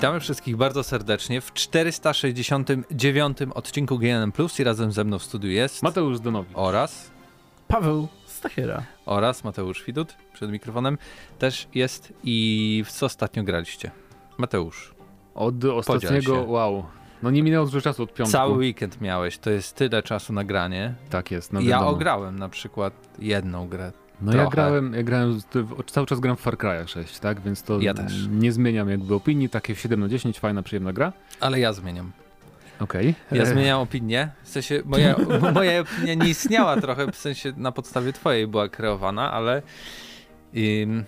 Witamy wszystkich bardzo serdecznie w 469 odcinku GNM Plus i razem ze mną w studiu jest Mateusz Zdanowicz oraz Paweł Stachera oraz Mateusz Widut przed mikrofonem też jest i w co ostatnio graliście? Mateusz. Od ostatniego, wow, no nie minęło dużo czasu od piątku. Cały weekend miałeś, to jest tyle czasu na granie. Tak jest, no ja wiadomo. ograłem na przykład jedną grę. No trochę. ja grałem, ja grałem, cały czas gram w Far Cry 6, tak, więc to Ja nie zmieniam jakby opinii, takie 7 na 10, fajna, przyjemna gra. Ale ja zmieniam. Okej. Ja E, zmieniam opinię. W sensie moja, moja opinia nie istniała trochę, w sensie na podstawie twojej była kreowana, ale ym,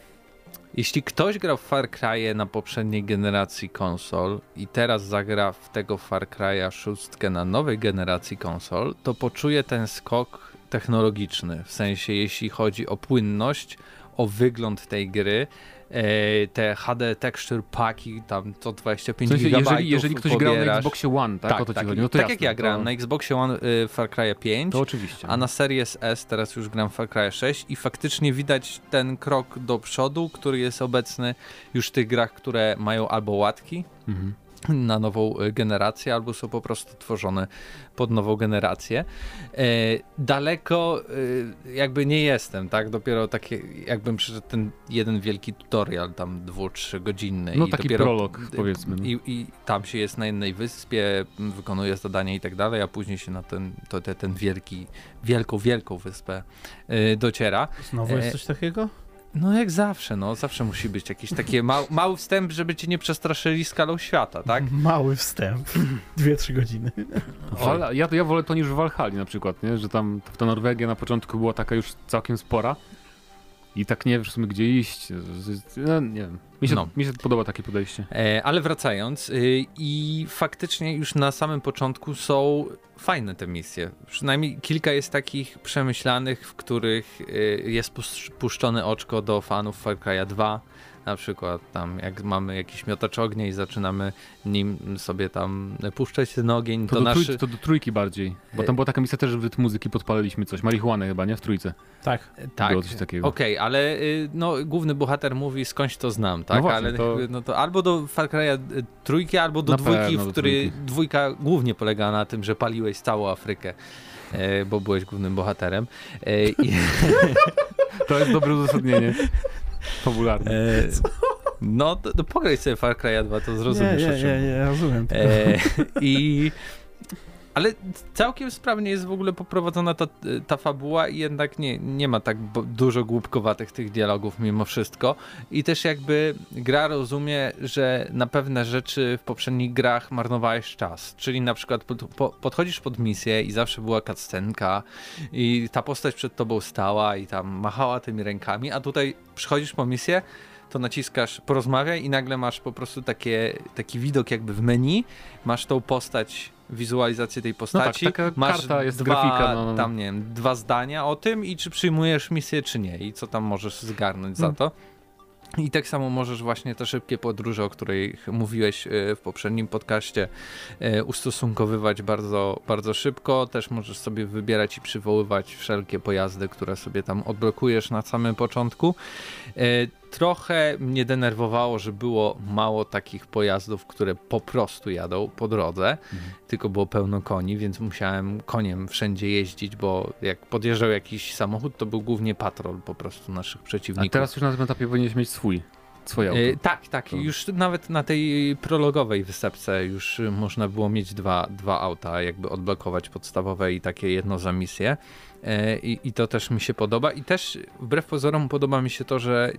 jeśli ktoś grał w Far Cry'e na poprzedniej generacji konsol i teraz zagra w tego Far Cry'a szóstkę na nowej generacji konsol, to poczuje ten skok technologiczny. W sensie jeśli chodzi o płynność, o wygląd tej gry, e, te HD texture packi, tam to 25 W sensie, jeżeli, jeżeli ktoś grał na pobierasz. Xboxie One, tak, ci chodzi, no tak jasne, jak ja grałem to, na Xboxie One y, Far Cry 5, to oczywiście. a na Series S teraz już gram Far Cry 6 i faktycznie widać ten krok do przodu, który jest obecny już w tych grach, które mają albo łatki Mhm. Na nową y, generację, albo są po prostu tworzone pod nową generację. E, daleko y, jakby nie jestem, tak? Dopiero takie, jakbym przeszedł ten jeden wielki tutorial, tam dwu, trzy godzinny. No i taki dopiero, prolog, powiedzmy. No. I, I tam się jest na jednej wyspie, wykonuje zadanie i tak dalej, a później się na ten, to, te, ten wielki, wielką, wielką wyspę dociera. Znowu E, jest coś takiego? No jak zawsze, no zawsze musi być jakiś taki mał, mały wstęp, żeby cię nie przestraszyli skalą świata, tak? Mały wstęp. Dwie, trzy godziny. Ja, ja wolę to niż w Valhalla na przykład, nie? że tam ta Norwegia na początku była taka już całkiem spora i tak nie wiesz w sumie gdzie iść, no, nie wiem, mi się, No. mi się podoba takie podejście. E, ale wracając, y, i faktycznie już na samym początku są fajne te misje. Przynajmniej kilka jest takich przemyślanych, w których y, jest pusz- puszczone oczko do fanów Far Cry'a 2. Na przykład tam jak mamy jakiś miotacz ognia i zaczynamy nim sobie tam puszczać ten ogień, To, to, do, nasz... trójki, to do trójki bardziej, bo tam była taka misja też, że w muzyki podpaliliśmy coś, marihuanę chyba, nie? W trójce. Tak. Tak, Było coś takiego. Okej, ale y, no, główny bohater mówi skądś to znam, tak? No właśnie, ale to- no to albo do Far Cry'a y, trójki, albo do Na dwójki, pewno w do której trójki. dwójka głównie polega na tym, że paliłeś całą Afrykę. e, Bo byłeś głównym bohaterem. E, i- To jest dobre uzasadnienie. Fabularne. e, No, to, to pograj sobie Far Cry'a 2, to Nie, zrozumiesz. nie, o czym nie, nie, rozumiem. E, I. Ale całkiem sprawnie jest w ogóle poprowadzona ta, ta fabuła i jednak nie, nie ma tak dużo głupkowatych tych dialogów mimo wszystko. I też jakby gra rozumie, że na pewne rzeczy w poprzednich grach marnowałeś czas. Czyli na przykład pod, po, podchodzisz pod misję i zawsze była cutscenka i ta postać przed tobą stała i tam machała tymi rękami, a tutaj przychodzisz po misję, to naciskasz porozmawiaj i nagle masz po prostu takie, taki widok jakby w menu, masz tą postać, wizualizację tej postaci, taka masz karta jest, dwa, grafika, no, no. tam nie wiem, dwa zdania o tym i czy przyjmujesz misję czy nie i co tam możesz zgarnąć za Hmm. to. I tak samo możesz właśnie te szybkie podróże, o których mówiłeś e, w poprzednim podcaście, e, ustosunkowywać bardzo, bardzo szybko. Też możesz sobie wybierać i przywoływać wszelkie pojazdy, które sobie tam odblokujesz na samym początku. E, Trochę mnie denerwowało, że było mało takich pojazdów, które po prostu jadą po drodze, tylko było pełno koni, więc musiałem koniem wszędzie jeździć, bo jak podjeżdżał jakiś samochód, to był głównie patrol po prostu naszych A przeciwników. teraz już na tym etapie powinieneś mieć swój, swoje auto. E, tak, tak. To- Już nawet na tej prologowej występce już można było mieć dwa, dwa auta, jakby odblokować podstawowe i takie jedno za misję. E, I, I to też mi się podoba. I też wbrew pozorom podoba mi się to, że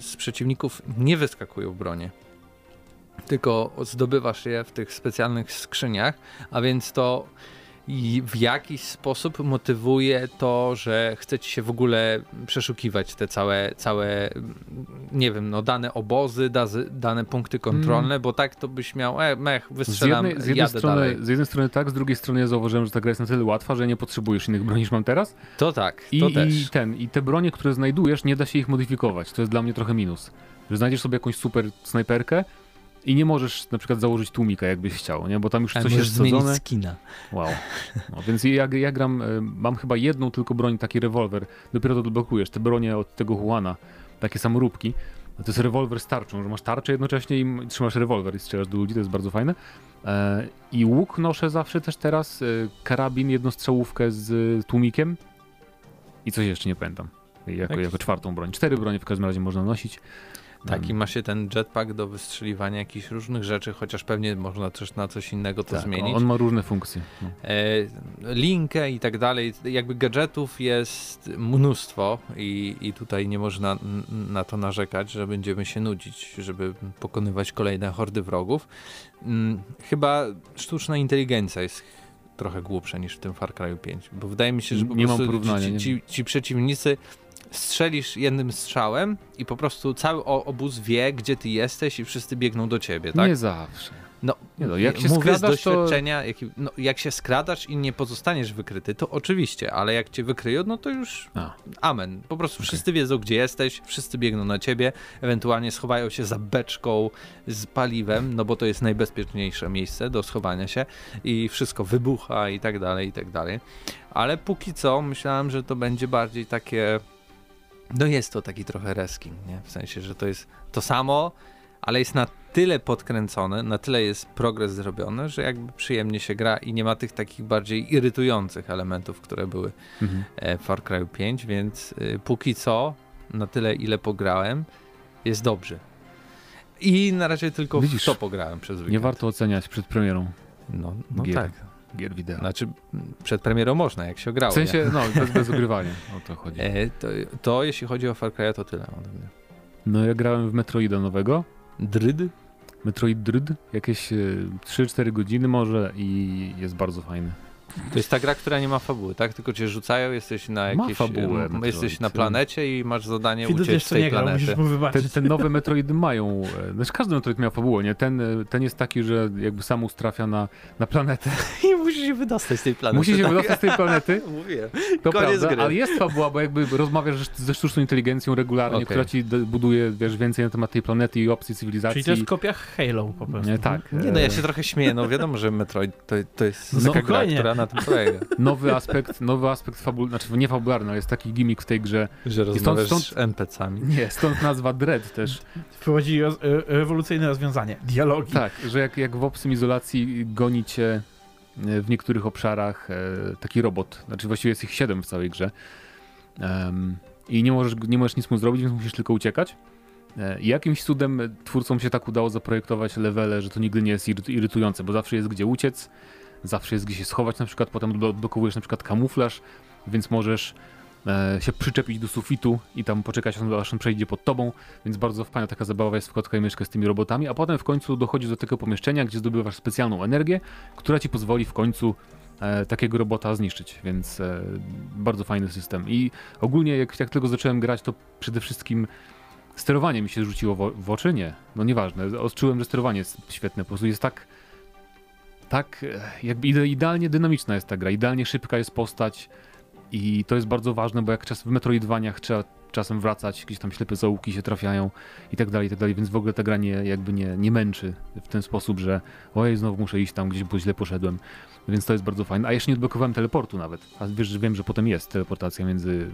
z przeciwników nie wyskakują bronie. Tylko zdobywasz je w tych specjalnych skrzyniach, a więc to i w jakiś sposób motywuje to, że chce ci się w ogóle przeszukiwać te całe, całe mm, nie wiem, no dane obozy, dane punkty kontrolne, bo tak to byś miał, e, mech, Z wystrzelam, jednej, z, jednej jadę strony, dalej. z jednej strony tak, z drugiej strony ja zauważyłem, że ta gra jest na tyle łatwa, że nie potrzebujesz innych broni niż mam teraz. To tak, I, to też. I ten, i te bronie, które znajdujesz, nie da się ich modyfikować. To jest dla mnie trochę minus. Że znajdziesz sobie jakąś super snajperkę i nie możesz na przykład założyć tłumika, jakbyś chciał, nie? Bo tam już Ale coś jest wsadzone. skina. Wow. No, więc ja, ja gram, y, mam chyba jedną tylko broń, taki rewolwer. Dopiero to odblokujesz. Te bronie od tego Juana, takie samoróbki, to jest rewolwer z tarczą, że masz tarczę jednocześnie i trzymasz rewolwer i strzelasz do ludzi, to jest bardzo fajne. E, I łuk noszę zawsze też teraz, e, karabin, jednostrzałówkę z e, tłumikiem i coś jeszcze nie pamiętam. Jako, jako czwartą broń. Cztery bronie w każdym razie można nosić. Tak, i Mm, ma się ten jetpack do wystrzeliwania jakichś różnych rzeczy, chociaż pewnie można też na coś innego to tak, zmienić. On ma różne funkcje. No. E, linkę i tak dalej. Jakby gadżetów jest mnóstwo i, i tutaj nie można na to narzekać, że będziemy się nudzić, żeby pokonywać kolejne hordy wrogów. Mm, Chyba sztuczna inteligencja jest trochę głupsza niż w tym Far Cry 5, bo wydaje mi się, że po Nie prostu ci, ci, ci przeciwnicy strzelisz jednym strzałem i po prostu cały obóz wie, gdzie ty jesteś i wszyscy biegną do ciebie, tak? Nie zawsze. No, Nie no, jak się mówię z skradasz, to- doświadczenia, jak, no, jak się skradasz i nie pozostaniesz wykryty, to oczywiście, ale jak cię wykryją, no to już A. amen. Po prostu Okej. wszyscy wiedzą, gdzie jesteś, wszyscy biegną na ciebie, ewentualnie schowają się za beczką z paliwem, no bo to jest najbezpieczniejsze miejsce do schowania się i wszystko wybucha i tak dalej, i tak dalej. Ale póki co myślałem, że to będzie bardziej takie... No jest to taki trochę reskin, nie? W sensie, że to jest to samo, ale jest na tyle podkręcone, na tyle jest progres zrobiony, że jakby przyjemnie się gra i nie ma tych takich bardziej irytujących elementów, które były Mhm. e, w Far Cry 5, więc y, póki co, na tyle ile pograłem, jest dobrze. I na razie tylko Widzisz, w to pograłem przez weekend. Nie warto oceniać przed premierą No, no tak. Gier wideo. Znaczy, m, przed premierą można, jak się grało. W sensie, no, bez, bez ugrywania. O to chodzi. nie? E, to, to jeśli chodzi o Far Cry, to tyle ode mnie. No ja grałem w Metroida nowego. Dryd? Metroid Dread, jakieś e, 3-4 godziny może i jest bardzo fajny. To jest ta gra, która nie ma fabuły, tak? Tylko cię rzucają, jesteś na Ma jakiejś... fabułę, jesteś na planecie i masz zadanie Widać uciec z tej nie grał, planety. mu Te, te nowe Metroidy mają, e, znaczy każdy Metroid miał fabułę, nie? Ten, e, ten jest taki, że jakby sam ustrafia na, na planetę. I musisz się wydostać z tej planety. Musi się tak? wydostać z tej planety, Mówiłem. to Koniec prawda, gry. ale jest fabuła, bo jakby rozmawiasz ze sztuczną inteligencją regularnie, Okej. która ci buduje, wiesz, więcej na temat tej planety i opcji cywilizacji. Czyli to jest kopia Halo po prostu. Nie, tak. Nie no, ja się trochę śmieję, no wiadomo, że Metroid to, to jest No taka gra, która na tym polega. Nowy aspekt, nowy aspekt fabularny, znaczy nie fabularny, ale jest taki gimmick w tej grze. Że rozmawiasz rozmawiasz z z NPC-ami. Nie, stąd nazwa Dread też. Wprowadzi roz, e, rewolucyjne rozwiązanie. Dialogi. Tak, że jak, jak w Obcym Izolacji goni cię e, w niektórych obszarach e, taki robot, znaczy właściwie jest ich siedem w całej grze Em, i nie możesz, nie możesz nic mu zrobić, więc musisz tylko uciekać. E, I jakimś cudem twórcom się tak udało zaprojektować levele, że to nigdy nie jest iry- irytujące, bo zawsze jest gdzie uciec, zawsze jest gdzie się schować na przykład, potem odblo- odblokowujesz na przykład kamuflaż, więc możesz e, się przyczepić do sufitu i tam poczekać, aż on przejdzie pod tobą, więc bardzo fajna taka zabawa jest w kotka i myszkę z tymi robotami, a potem w końcu dochodzisz do tego pomieszczenia, gdzie zdobywasz specjalną energię, która ci pozwoli w końcu e, takiego robota zniszczyć, więc e, bardzo fajny system. I ogólnie jak, jak tylko zacząłem grać, to przede wszystkim sterowanie mi się rzuciło w, w oczy, nie, no nieważne, odczułem, że sterowanie jest świetne, po prostu jest tak tak e, jakby ide- idealnie dynamiczna jest ta gra, idealnie szybka jest postać i to jest bardzo ważne, bo jak czas w Metroidvaniach trzeba czasem wracać, gdzieś tam ślepe zaułki się trafiają i tak dalej, i tak dalej, więc w ogóle ta gra nie, jakby nie, nie męczy w ten sposób, że ojej, znowu muszę iść tam gdzieś, bo źle poszedłem, więc to jest bardzo fajne. A jeszcze nie odblokowałem teleportu nawet, a wiesz, że wiem, że potem jest teleportacja między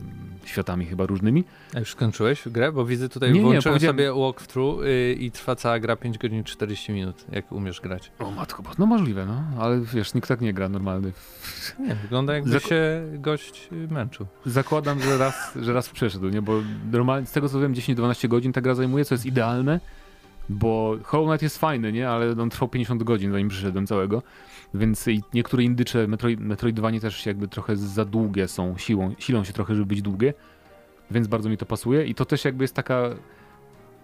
światami chyba różnymi. A już skończyłeś grę? Bo widzę tutaj, Nie, nie, włączyłem powiedziałem- sobie walkthrough y, i trwa cała gra 5 godzin 40 minut, jak umiesz grać. O matko, no możliwe, no, ale wiesz, nikt tak nie gra normalny. Nie, wygląda jakby Zako- się gość y, męczył. Zakładam, że raz, że raz przeszedł, nie? Bo normalnie z tego co wiem 10-12 godzin ta gra zajmuje, co jest idealne, bo Hollow Knight jest fajny, nie? Ale on trwał 50 godzin zanim przyszedłem całego, więc niektóre indycze Metroid, Metroidvanie też jakby trochę za długie są, siłą, silą się trochę, żeby być długie, więc bardzo mi to pasuje i to też jakby jest taka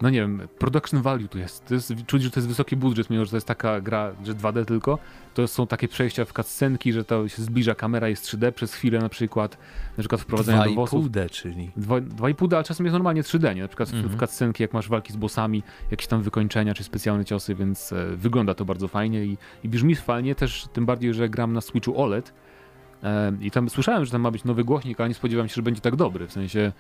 no nie wiem, production value tu jest. To jest czuć, że to jest wysoki budżet, mimo że to jest taka gra, że 2D tylko. To są takie przejścia w cutscenki, że to się zbliża kamera, jest 3D przez chwilę na przykład, na przykład wprowadzenie do bossów. 2,5D, czyli. 2,5D, ale czasem jest normalnie 3D, nie? Na przykład w, Mhm. w cutscenki, jak masz walki z bossami, jakieś tam wykończenia czy specjalne ciosy, więc e, wygląda to bardzo fajnie i, i brzmi fajnie też, tym bardziej, że gram na Switchu OLED e, i tam słyszałem, że tam ma być nowy głośnik, ale nie spodziewałem się, że będzie tak dobry, w sensie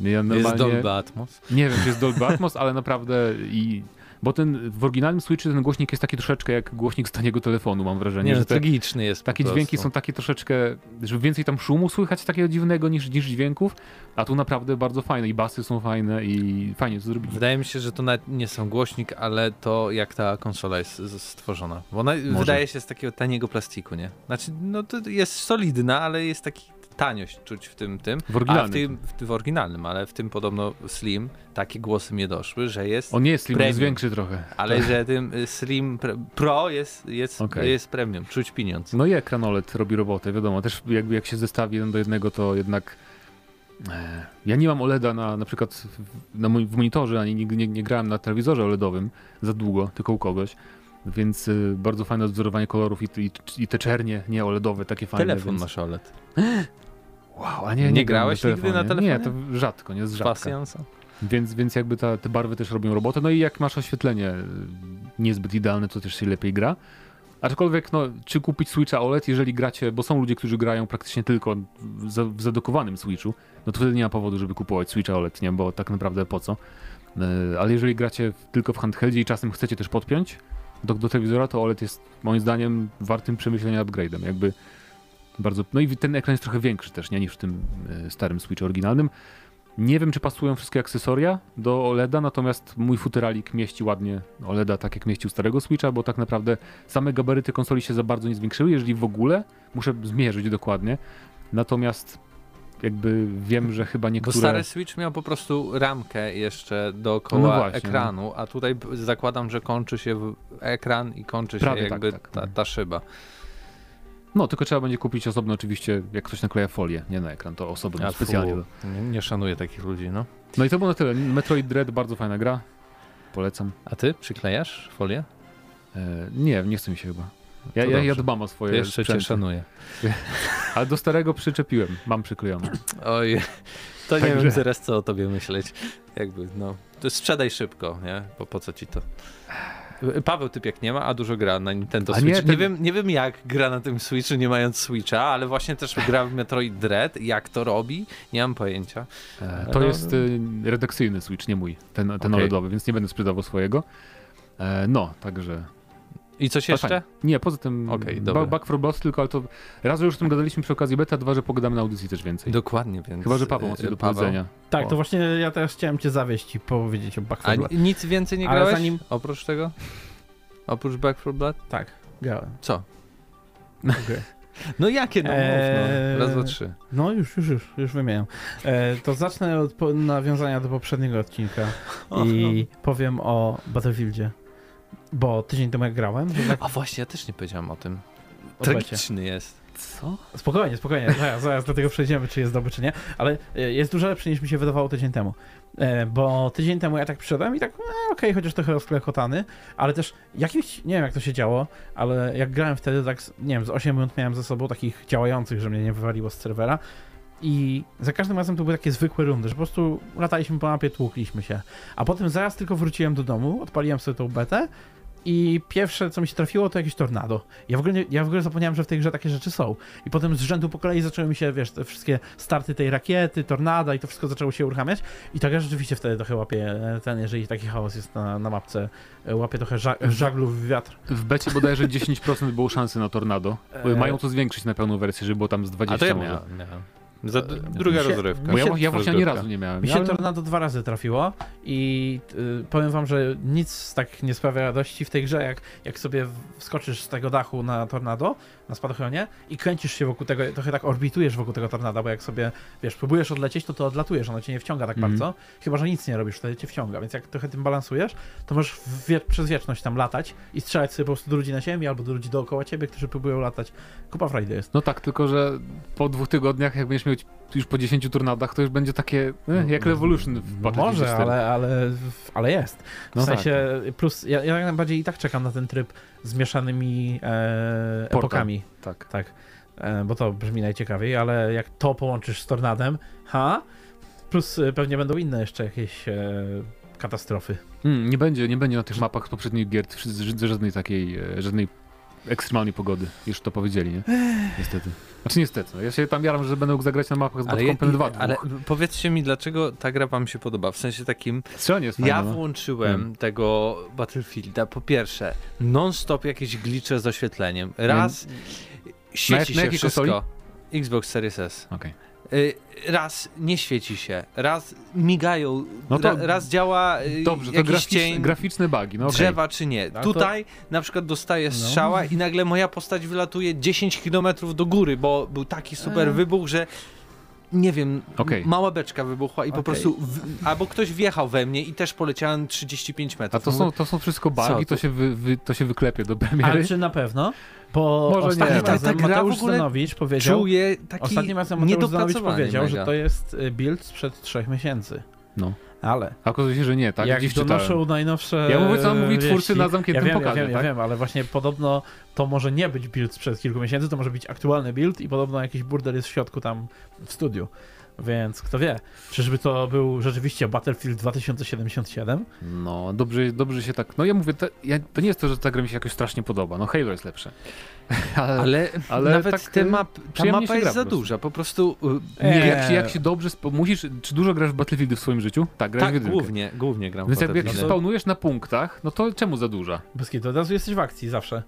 ja Jest normalnie... Dolby Atmos. Nie wiem, czy jest Dolby Atmos, ale naprawdę i Bo ten w oryginalnym Switchu ten głośnik jest taki troszeczkę jak głośnik z taniego telefonu, mam wrażenie. Nie, że te, tragiczny jest takie dźwięki są takie troszeczkę, że więcej tam szumu słychać takiego dziwnego niż, niż dźwięków, a tu naprawdę bardzo fajne i basy są fajne i fajnie to zrobili. Wydaje mi się, że to nawet nie są głośnik, ale to jak ta konsola jest stworzona. Bo ona wydaje się z takiego taniego plastiku, nie? Znaczy, no to jest solidna, ale jest taki taniość czuć w tym, tym. W A w oryginalnym. tym, w, w oryginalnym, ale w tym podobno Slim, takie głosy mnie doszły, że jest, On nie jest slim, jest Premium. większy trochę. ale że tym y, Slim Pro jest, jest, Okej. jest premium, czuć pieniądz. No i ekran OLED robi robotę, wiadomo. Też jakby jak się zestawi jeden do jednego, to jednak e, ja nie mam OLEDa na, na przykład w, na, w monitorze, ani nigdy nie, nie grałem na telewizorze OLEDowym za długo, tylko u kogoś. Więc y, bardzo fajne odwzorowanie kolorów i, i, i te czernie, nie OLEDowe, takie fajne. Telefon więc... masz OLED. Wow, a nie, Nie gram grałeś nigdy na Nie, telefonie? to rzadko, nie z rzadka. Pasjansa. Więc, więc jakby ta, te barwy też robią robotę. No i jak masz oświetlenie y, niezbyt idealne, to też się lepiej gra. Aczkolwiek, no, czy kupić Switcha OLED, jeżeli gracie, bo są ludzie, którzy grają praktycznie tylko w, za- w zadokowanym Switchu, no to wtedy nie ma powodu, żeby kupować Switcha OLED, nie, bo tak naprawdę po co. Y, Ale jeżeli gracie tylko w handheldzie i czasem chcecie też podpiąć do, do telewizora, to OLED jest moim zdaniem wartym przemyślenia upgrade'em. Jakby bardzo. No i ten ekran jest trochę większy też, nie niż w tym y, starym Switchu oryginalnym. Nie wiem, czy pasują wszystkie akcesoria do OLEDa, natomiast mój futeralik mieści ładnie OLEDa tak jak mieścił starego Switcha, bo tak naprawdę same gabaryty konsoli się za bardzo nie zwiększyły, jeżeli w ogóle. Muszę zmierzyć dokładnie. Natomiast jakby wiem, że chyba Bo niektóre... stary Switch miał po prostu ramkę jeszcze No dookoła właśnie. ekranu, a tutaj zakładam, że kończy się ekran i kończy się Prawie tak, jakby tak. Ta, ta szyba. No, tylko trzeba będzie kupić osobno oczywiście, jak ktoś nakleja folię, nie na ekran, to osobno, A specjalnie. nie, nie szanuję takich ludzi, no. No i to było na tyle. Metroid Dread, bardzo fajna gra. Polecam. A ty przyklejasz folię? E, nie, nie chce mi się chyba. Ja, ja, ja dbam o swoje jeszcze cię sprzęty. szanuję. Ale do starego przyczepiłem, mam przyklejone. Oj, to nie Także- wiem teraz co o tobie myśleć. Jakby, no. To sprzedaj szybko, nie? Bo po co ci to? Paweł typiek nie ma, a dużo gra na Nintendo Switch. nie, Nie, ten- wiem, nie wiem jak gra na tym Switchu, nie mając Switcha, ale właśnie też gra w Metroid Dread. Jak to robi? Nie mam pojęcia. E, to No, jest e, redakcyjny Switch, nie mój, ten, ten Okej. OLEDowy, więc nie będę sprzedawał swojego. E, no, także... I coś jeszcze? fajnie. Nie, poza tym ba- dobra. Back for Blood tylko, ale to raz, że już o tym gadaliśmy przy okazji beta, dwa, że pogadamy na audycji też więcej. Dokładnie, więc... Chyba, że Paweł ma coś e, do powiedzenia. Tak, O. to właśnie ja teraz chciałem cię zawieść i powiedzieć o Back A 4 Blood. ni- nic więcej nie Ale grałeś? zanim- Oprócz tego? Oprócz Back 4 Blood? Tak, grałem. Co? Okej. No jakie? No, mów, Eee, no. Raz, dwa, trzy. No już, już, już, już wymieniam. E, to zacznę od nawiązania do poprzedniego odcinka i powiem o Battlefieldzie. Bo tydzień temu jak grałem, tak A właśnie, ja też nie powiedziałem o tym. Tragiczny jest. Co? Spokojnie, spokojnie, zaraz, zaraz do tego przejdziemy, czy jest dobry, czy nie, ale e, jest dużo lepszy niż mi się wydawało tydzień temu. E, Bo tydzień temu ja tak przyszedłem i tak, e, okej, chociaż trochę rozklekotany, ale też jakimś, nie wiem jak to się działo, ale jak grałem wtedy, tak, nie wiem, z 8 minut miałem ze sobą takich działających, że mnie nie wywaliło z serwera i za każdym razem to były takie zwykłe rundy, że po prostu lataliśmy po mapie, tłukliśmy się. A potem zaraz tylko wróciłem do domu, odpaliłem sobie tą betę i pierwsze, co mi się trafiło, to jakieś tornado. Ja w ogóle, nie, ja w ogóle zapomniałem, że w tej grze takie rzeczy są. I potem z rzędu po kolei zaczęły mi się, wiesz, te wszystkie starty tej rakiety, tornada i to wszystko zaczęło się uruchamiać. I tak ja rzeczywiście wtedy trochę łapię e, ten, jeżeli taki chaos jest na, na mapce, e, łapię trochę ża żaglów w wiatr. W becie bodajże 10% było szansy na tornado. Eee. Mają to zwiększyć na pełną wersję, żeby było tam z 20 A to ja może. miałem. miałem. Za, druga się- rozrywka. Bo ja, ja właśnie ani razu nie miałem. Mi się tornado dwa razy trafiło i y, powiem wam, że nic tak nie sprawia radości w tej grze, jak, jak sobie wskoczysz z tego dachu na tornado, na spadochronie i kręcisz się wokół tego, trochę tak orbitujesz wokół tego tornada, bo jak sobie, wiesz, próbujesz odlecieć, to to odlatujesz, ono cię nie wciąga tak Mhm. bardzo, chyba, że nic nie robisz, wtedy cię wciąga, więc jak trochę tym balansujesz, to możesz wie przez wieczność tam latać i strzelać sobie po prostu do ludzi na ziemi albo do ludzi dookoła ciebie, którzy próbują latać. Kupa frajdy jest. No tak, tylko że po dwóch tygodniach, jak będziesz miał już po 10 tornadach, to już będzie takie e, jak Revolution w No Battlefield może, 4. ale, ale, ale jest. W No sensie, plus ja, ja najbardziej i tak czekam na ten tryb z mieszanymi e, epokami. Tak. Tak. E, bo to brzmi najciekawiej, ale jak to połączysz z tornadem, ha? Plus e, pewnie będą inne jeszcze jakieś e, katastrofy. Mm, nie będzie, nie będzie na tych mapach z poprzednich gier żadnej takiej, e, żadnej ekstremalnej pogody. Już to powiedzieli, nie? Niestety. Znaczy niestety. Ja się tam jaram, że będę mógł zagrać na mapach z Bad Ale, Company 2. ale powiedzcie mi, dlaczego ta gra wam się podoba? W sensie takim, Strzelanie jest fajne, ja no. włączyłem Wiem. tego Battlefielda, po pierwsze, non-stop jakieś glicze z oświetleniem. Raz świeci na się jakiej wszystko. Xbox Series S. Okej. Y, Raz nie świeci się, raz migają, No to ra, raz działa y, Dobrze, to jakiś graficz, cień graficzne bugi, no okej. drzewa czy nie. A to- Tutaj na przykład dostaję No. strzała i nagle moja postać wylatuje 10 km do góry, bo był taki super E. wybuch, że nie wiem, Okej. mała beczka wybuchła i po Okej. prostu w, albo ktoś wjechał we mnie i też poleciałem 35 A metrów. to są, to są wszystko bugi, to tu? się, wy, wy, to się wyklepie do Ale premiery. czy na pewno? Bo Może nie. ostatnim Ale ta- razem ta gra Mateusz w ogóle Zdanowicz powiedział, Czuję taki ostatnim razem Mateusz powiedział, mega. że to jest y, build sprzed trzech miesięcy. No. Ale A okazuje się, że nie, tak? jak Gdzieś donoszą czytałem. najnowsze Ja mówię, co mówi twórcy na zamkniętym ja wiem, pokazie, Ja wiem, tak? ja wiem, ale właśnie podobno to może nie być build sprzed kilku miesięcy, to może być aktualny build i podobno jakiś burdel jest w środku tam w studiu. Więc kto wie, czyżby to był rzeczywiście Battlefield 2077? No, dobrze, dobrze się tak... No ja mówię, to, ja, to nie jest to, że ta gra mi się jakoś strasznie podoba. No Halo jest lepsze. Ale, Ale, ale nawet tak, te y, map, ta mapa jest za duża. Po prostu Nie. nie. jak, się, jak się dobrze... Musisz... Czy dużo grasz w Battlefieldy w swoim życiu? Tak, grasz w Tak, jedynkę. głównie, głównie gram Więc w jakby jak się spawnujesz na punktach, no to czemu za duża? Bez kitu, od razu jesteś w akcji zawsze.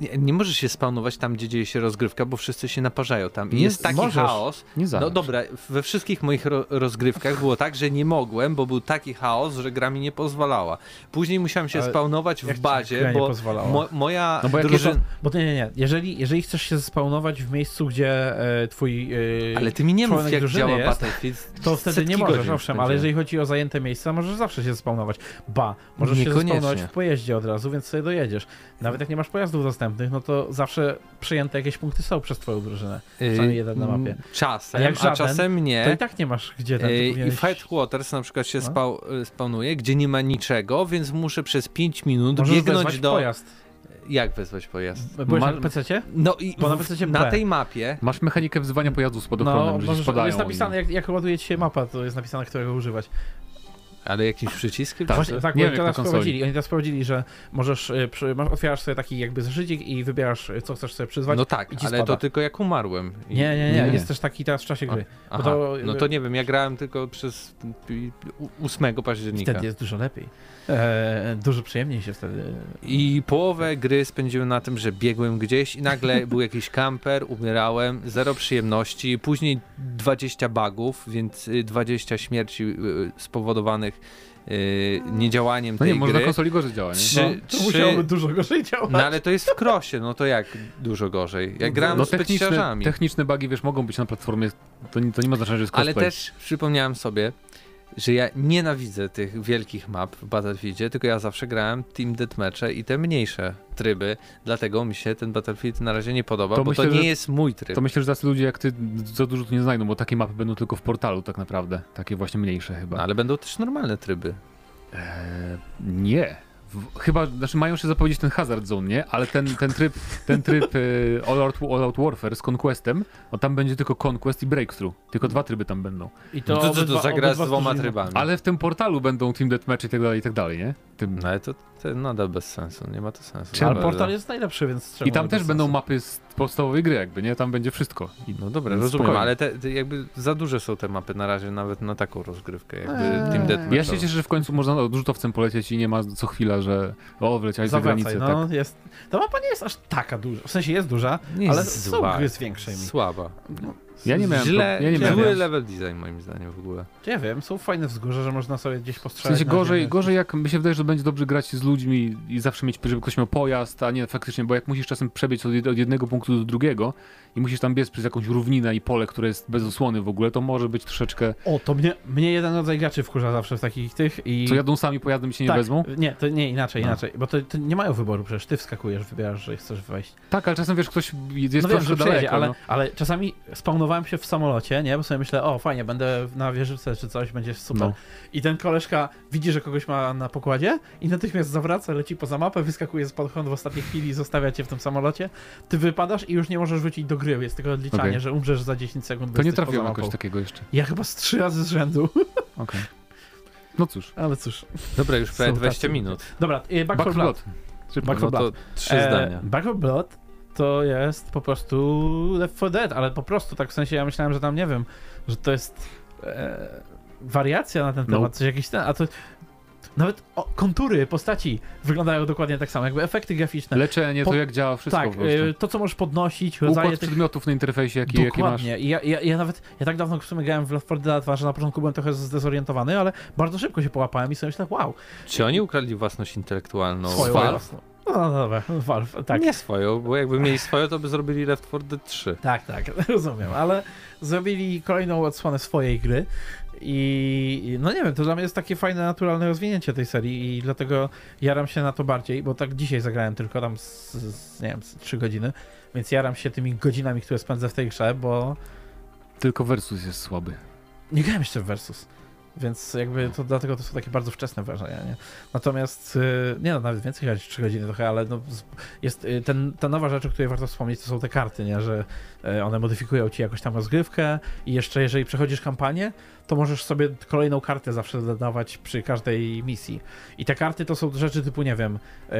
nie, nie możesz się spawnować tam, gdzie dzieje się rozgrywka, bo wszyscy się naparzają tam. I Nie jest taki możesz. chaos. Nie za. No dobra, we wszystkich moich ro rozgrywkach było tak, że nie mogłem, bo był taki chaos, że gra mi nie pozwalała. Później musiałem się Ale spawnować jak w bazie, bo mo moja No bo jak jest Bo nie, nie, nie. Jeżeli, jeżeli chcesz się spawnować w miejscu, gdzie e, twój. E, Ale ty mi nie mów, jak działa jest, Battlefield. to wtedy nie możesz, owszem, ale jeżeli chodzi o zajęte miejsca, możesz zawsze się spawnować. Ba, możesz się spawnować w pojeździe od razu, więc sobie dojedziesz. Nawet jak nie masz pojazdów dostępnych, no to zawsze przyjęte jakieś punkty są przez twoją drużynę. Przynajmniej jeden na mapie. Czasem, A a, jak żaden, czasem To nie. i tak nie masz gdzie ten. Ty I Headquarters na przykład się No. spawnuje, gdzie nie ma niczego, więc muszę przez 5 minut Możesz biegnąć do... pojazd. Jak wezwać pojazd? Byłeś Ma- na PC-cie? No i Bo na PC na tej mapie Masz mechanikę wzywania pojazdów z podochronem, No, możesz, jest napisane, jak, jak ładuje ci się mapa, to jest napisane, którego używać. Ale jakimś przyciskiem? Tak. Właśnie, tak, nie bo wiem, teraz wprowadzili, oni teraz wprowadzili, że możesz, y, przy, masz, otwierasz sobie taki jakby zeszycik i wybierasz, y, co chcesz sobie przyzwać. No tak, ale spada. to tylko jak umarłem. I- Nie, nie, nie, Nie, jest też taki teraz w czasie gry. Aha, to- no to nie wiem, ja grałem tylko przez pi- u- 8 października. Wtedy jest dużo lepiej. E, dużo przyjemniej się wtedy. I połowę gry spędziłem na tym, że biegłem gdzieś i nagle był jakiś kamper, umierałem, zero przyjemności, później 20 bugów, więc y, 20 śmierci y, spowodowanych y, niedziałaniem No tej nie, może gry. na konsoli gorzej działa, nie? Trzy- No, to trzy- musiałoby dużo gorzej działać. No ale to jest w krosie, no to jak dużo gorzej? Jak grałem No z techniczne, techniczne bugi, wiesz, mogą być na platformie, to nie, to nie ma znaczenia, że jest Ale cosplay. też przypomniałem sobie, że ja nienawidzę tych wielkich map w Battlefieldzie, tylko ja zawsze grałem Team Deathmatche i te mniejsze tryby, dlatego mi się ten Battlefield na razie nie podoba, To bo myślę, to nie że- jest mój tryb. To myślę, że tacy ludzie jak ty za dużo tu nie znajdą, bo takie mapy będą tylko w portalu tak naprawdę. Takie właśnie mniejsze chyba. No, ale będą też normalne tryby. Eee, nie. W, chyba, znaczy mają się zapowiedzieć ten Hazard Zone, nie? Ale ten, ten tryb, ten tryb e, All, Out, All Out Warfare z Conquestem, no tam będzie tylko Conquest i Breakthrough. Tylko dwa tryby tam będą. I No to, to, obydwa- to zagra z dwoma trybami. Ale w tym portalu będą Team Deathmatch i tak dalej, i tak dalej, nie? Tym. No ale to, to nadal bez sensu, nie ma to sensu. Ale portal jest najlepszy, więc I tam też będą sensu? mapy z podstawowej gry jakby, nie? Tam będzie wszystko. I, No dobra, rozumiem, spokojnie. ale te, te jakby za duże są te mapy na razie nawet na taką rozgrywkę, jakby Eee. Team Deathmatch. ja się cieszę, że w końcu można odrzutowcem polecieć i nie ma co chwila, że o, wleciałeś za granicę. no, Tak. jest. Ta mapa nie jest aż taka duża. W sensie jest duża, Nie ale jest są zła. gry z większymi. Słaba. Ja nie miałem Źle, pro- ja nie miałem- zły level design moim zdaniem w ogóle. Nie wiem, są fajne wzgórze, że można sobie gdzieś W postrzelać. sensie na gorzej, ziemię. gorzej jak mi się wydaje, że będzie dobrze grać z ludźmi i zawsze mieć, żeby ktoś miał pojazd, a nie faktycznie, bo jak musisz czasem przebiec od jednego punktu do drugiego i musisz tam biec przez jakąś równinę i pole, które jest bez osłony w ogóle, to może być troszeczkę, O, to mnie, mnie jeden rodzaj graczy wkurza zawsze w takich tych i... co jadą sami pojazdem i się nie tak, wezmą. Nie, to nie, inaczej, No. inaczej, bo to, to nie mają wyboru przecież, ty wskakujesz, wybierasz, że chcesz wejść. Tak, ale czasem wiesz, ktoś jest no wiem, że daleko. ale, no. ale czasami spawnowałem się w samolocie, nie, bo sobie myślę, o fajnie, będę na wieżyczce czy coś, będzie super. No. I ten koleżka widzi, że kogoś ma na pokładzie i natychmiast zawraca, leci poza mapę, wyskakuje z podchonu w ostatniej chwili i zostawia cię w tym samolocie. Ty wypadasz i już nie możesz wrócić do gry, jest tylko odliczanie, Okej. że umrzesz za 10 sekund. To nie trafiłem jakoś takiego jeszcze. Ja chyba z trzy razy z rzędu, Okej. No cóż, ale cóż. Dobra, już prawie Są 20 tacy minut. Dobra, y, Back, Back for 4 Blood. Blood. Back No 4 to Blood. trzy E, zdania. Back 4 Blood to jest po prostu Left 4 Dead, ale po prostu tak w sensie ja myślałem, że tam nie wiem, że to jest e, wariacja na ten No. temat, coś jakiś ten, a to nawet o, kontury postaci wyglądają dokładnie tak samo, jakby efekty graficzne. Leczenie, Po- to jak działa wszystko tak, e, to co możesz podnosić, rodzaje Układ tych przedmiotów na interfejsie, jaki, jaki masz. Dokładnie. I ja, ja, ja nawet, ja tak dawno w sumie grałem w Left 4 Dead 2, że na początku byłem trochę zdezorientowany, ale bardzo szybko się połapałem i sobie myślałem, wow, Czy oni ukradli własność intelektualną swoją Valve? No, no dobra, Valve, tak. Nie swoją, bo jakby mieli swoją, to by zrobili Left 4 Dead 3. Tak, tak, rozumiem, ale zrobili kolejną odsłonę swojej gry i no nie wiem, to dla mnie jest takie fajne, naturalne rozwinięcie tej serii i dlatego jaram się na to bardziej, bo tak dzisiaj zagrałem tylko tam z, z nie wiem, z 3 godziny, więc jaram się tymi godzinami, które spędzę w tej grze, bo Tylko Versus jest słaby. nie grałem jeszcze w Versus. Więc jakby to dlatego to są takie bardzo wczesne wrażenia, nie? Natomiast, y, nie no, nawet więcej grać 3 godziny trochę, ale no, jest y, ten, ta nowa rzecz, o której warto wspomnieć, to są te karty, nie? Że one modyfikują ci jakoś tam rozgrywkę i jeszcze jeżeli przechodzisz kampanię, to możesz sobie kolejną kartę zawsze dodawać przy każdej misji. I te karty to są rzeczy typu, nie wiem,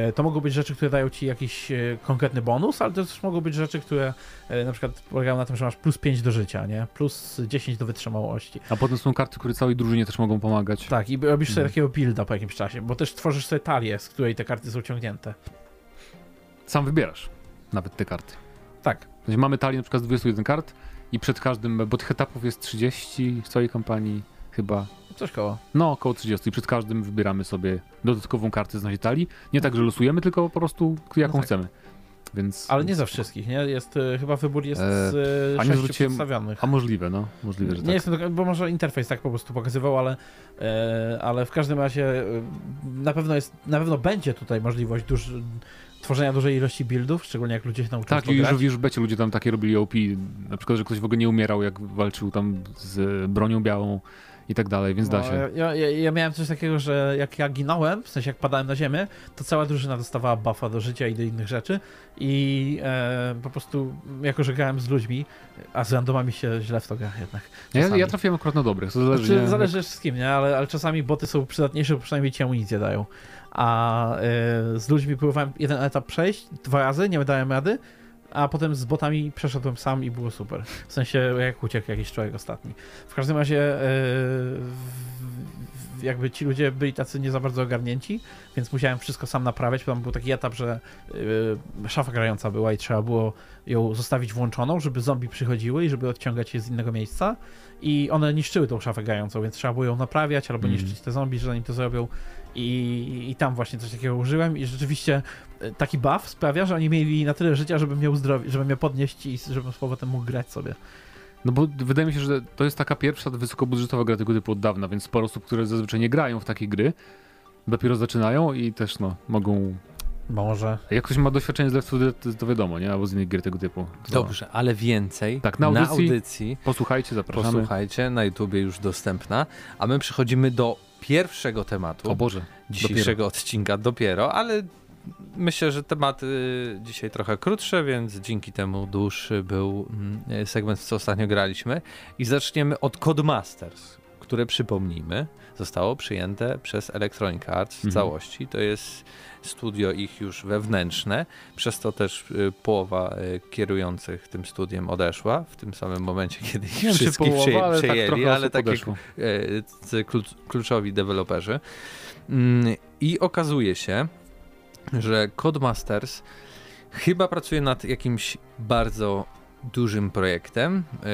y, to mogą być rzeczy, które dają ci jakiś y, konkretny bonus, ale to też mogą być rzeczy, które na przykład polegają na tym, że masz plus 5 do życia, nie? Plus 10 do wytrzymałości. A potem są karty, które całej drużynie też mogą pomagać. Tak, i robisz sobie Mhm. takiego builda po jakimś czasie, bo też tworzysz sobie talię, z której te karty są ciągnięte. Sam wybierasz nawet te karty. Tak. Sensie mamy talię na przykład z 21 kart i przed każdym, bo tych etapów jest 30 w całej kampanii chyba. Coś koło. No, około 30 i przed każdym wybieramy sobie dodatkową kartę z naszej talii. Nie tak, że losujemy, tylko po prostu jaką tak. chcemy. Więc... Ale nie za wszystkich, nie? Jest, y, chyba wybór jest E, z y, a nie sześciu zwróciłem- przedstawionych. A możliwe, no. Możliwe, że Nie tak. jestem, bo może interfejs tak po prostu pokazywał, ale, e, ale w każdym razie e, na pewno jest, na pewno będzie tutaj możliwość duż, tworzenia dużej ilości buildów, szczególnie jak ludzie się nauczą Tak, już, grać. już w becie ludzie tam takie robili OP, na przykład, że ktoś w ogóle nie umierał, jak walczył tam z bronią białą i tak dalej, więc da No, się. Ja, ja, ja miałem coś takiego, że jak ja ginąłem, w sensie jak padałem na ziemię, to cała drużyna dostawała buffa do życia i do innych rzeczy i e, po prostu, jako że grałem z ludźmi, a z randomami się źle w to gra jednak. Ja, czasami. ja trafiłem akurat na dobrych, to zależy, Znaczy, nie? zależy też z kim, nie? Ale, ale czasami boty są przydatniejsze, bo przynajmniej ci amunicję dają. A e, z ludźmi próbowałem jeden etap przejść dwa razy, nie dałem rady, a potem z botami przeszedłem sam i było super. W sensie, jak uciekł jakiś człowiek ostatni. W każdym razie w- jakby ci ludzie byli tacy nie za bardzo ogarnięci, więc musiałem wszystko sam naprawiać. Tam był taki etap, że e, szafa grająca była i trzeba było ją zostawić włączoną, żeby zombie przychodziły i żeby odciągać je z innego miejsca i one niszczyły tą szafę grającą, więc trzeba było ją naprawiać albo Mhm. niszczyć te zombie, zanim to zrobią. I, I tam właśnie coś takiego użyłem i rzeczywiście e, taki buff sprawia, że oni mieli na tyle życia, żeby mnie uzdrowić, żeby mnie podnieść i żebym z powrotem mógł grać sobie. No bo wydaje mi się, że to jest taka pierwsza wysokobudżetowa gra tego typu od dawna, więc sporo osób, które zazwyczaj nie grają w takie gry, dopiero zaczynają i też no, mogą... Może. Jak ktoś ma doświadczenie z Left 4 Dead, to- to wiadomo, nie? Albo z innych gier tego typu. To Dobrze, ale więcej Tak, na na audycji audycji Posłuchajcie, zapraszamy. posłuchajcie, na YouTubie już dostępna, a my przechodzimy do pierwszego tematu O Boże. dzisiejszego odcinka dopiero, ale myślę, że tematy dzisiaj trochę krótsze, więc dzięki temu dłuższy był mm, segment, co ostatnio graliśmy. I zaczniemy od Codemasters, które przypomnijmy, zostało przyjęte przez Electronic Arts w Mhm. całości. To jest studio ich już wewnętrzne, przez to też y, połowa y, kierujących tym studiem odeszła w tym samym momencie, kiedy ich Nie wszystkich połowa, ale tak przejęli, trochę ale osób tak e, c- klucz, kluczowi deweloperzy. Mm, I okazuje się, że Codemasters chyba pracuje nad jakimś bardzo dużym projektem. E,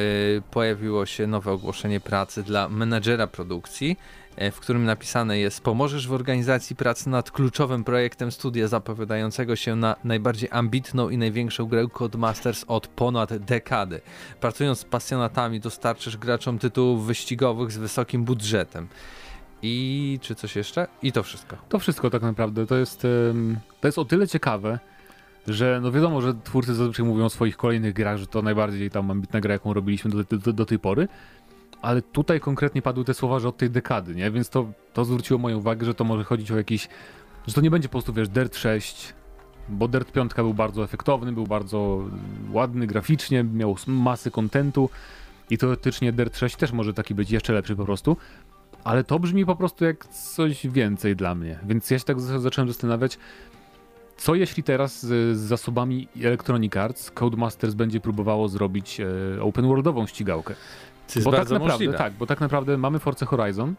Pojawiło się nowe ogłoszenie pracy dla menadżera produkcji, e, w którym napisane jest: Pomożesz w organizacji pracy nad kluczowym projektem studia zapowiadającego się na najbardziej ambitną i największą grę Codemasters od ponad dekady. Pracując z pasjonatami, dostarczysz graczom tytułów wyścigowych z wysokim budżetem. I czy coś jeszcze? I to wszystko. To wszystko tak naprawdę. To jest, to jest o tyle ciekawe, że no wiadomo, że twórcy zazwyczaj mówią o swoich kolejnych grach, że to najbardziej tam ambitna gra, jaką robiliśmy do, do, do tej pory, ale tutaj konkretnie padły te słowa, że od tej dekady, nie? Więc to, to zwróciło moją uwagę, że to może chodzić o jakiś, że to nie będzie po prostu, wiesz, Dirt 6, bo Dirt 5 był bardzo efektowny, był bardzo ładny graficznie, miał masy kontentu i teoretycznie Dirt 6 też może taki być jeszcze lepszy po prostu, ale to brzmi po prostu jak coś więcej dla mnie. Więc ja się tak zacząłem zastanawiać, Co jeśli teraz z, z zasobami Electronic Arts Codemasters będzie próbowało zrobić e, open worldową ścigałkę? To jest bo tak bardzo naprawdę, możliwe. tak, bo tak naprawdę mamy Forza Horizon.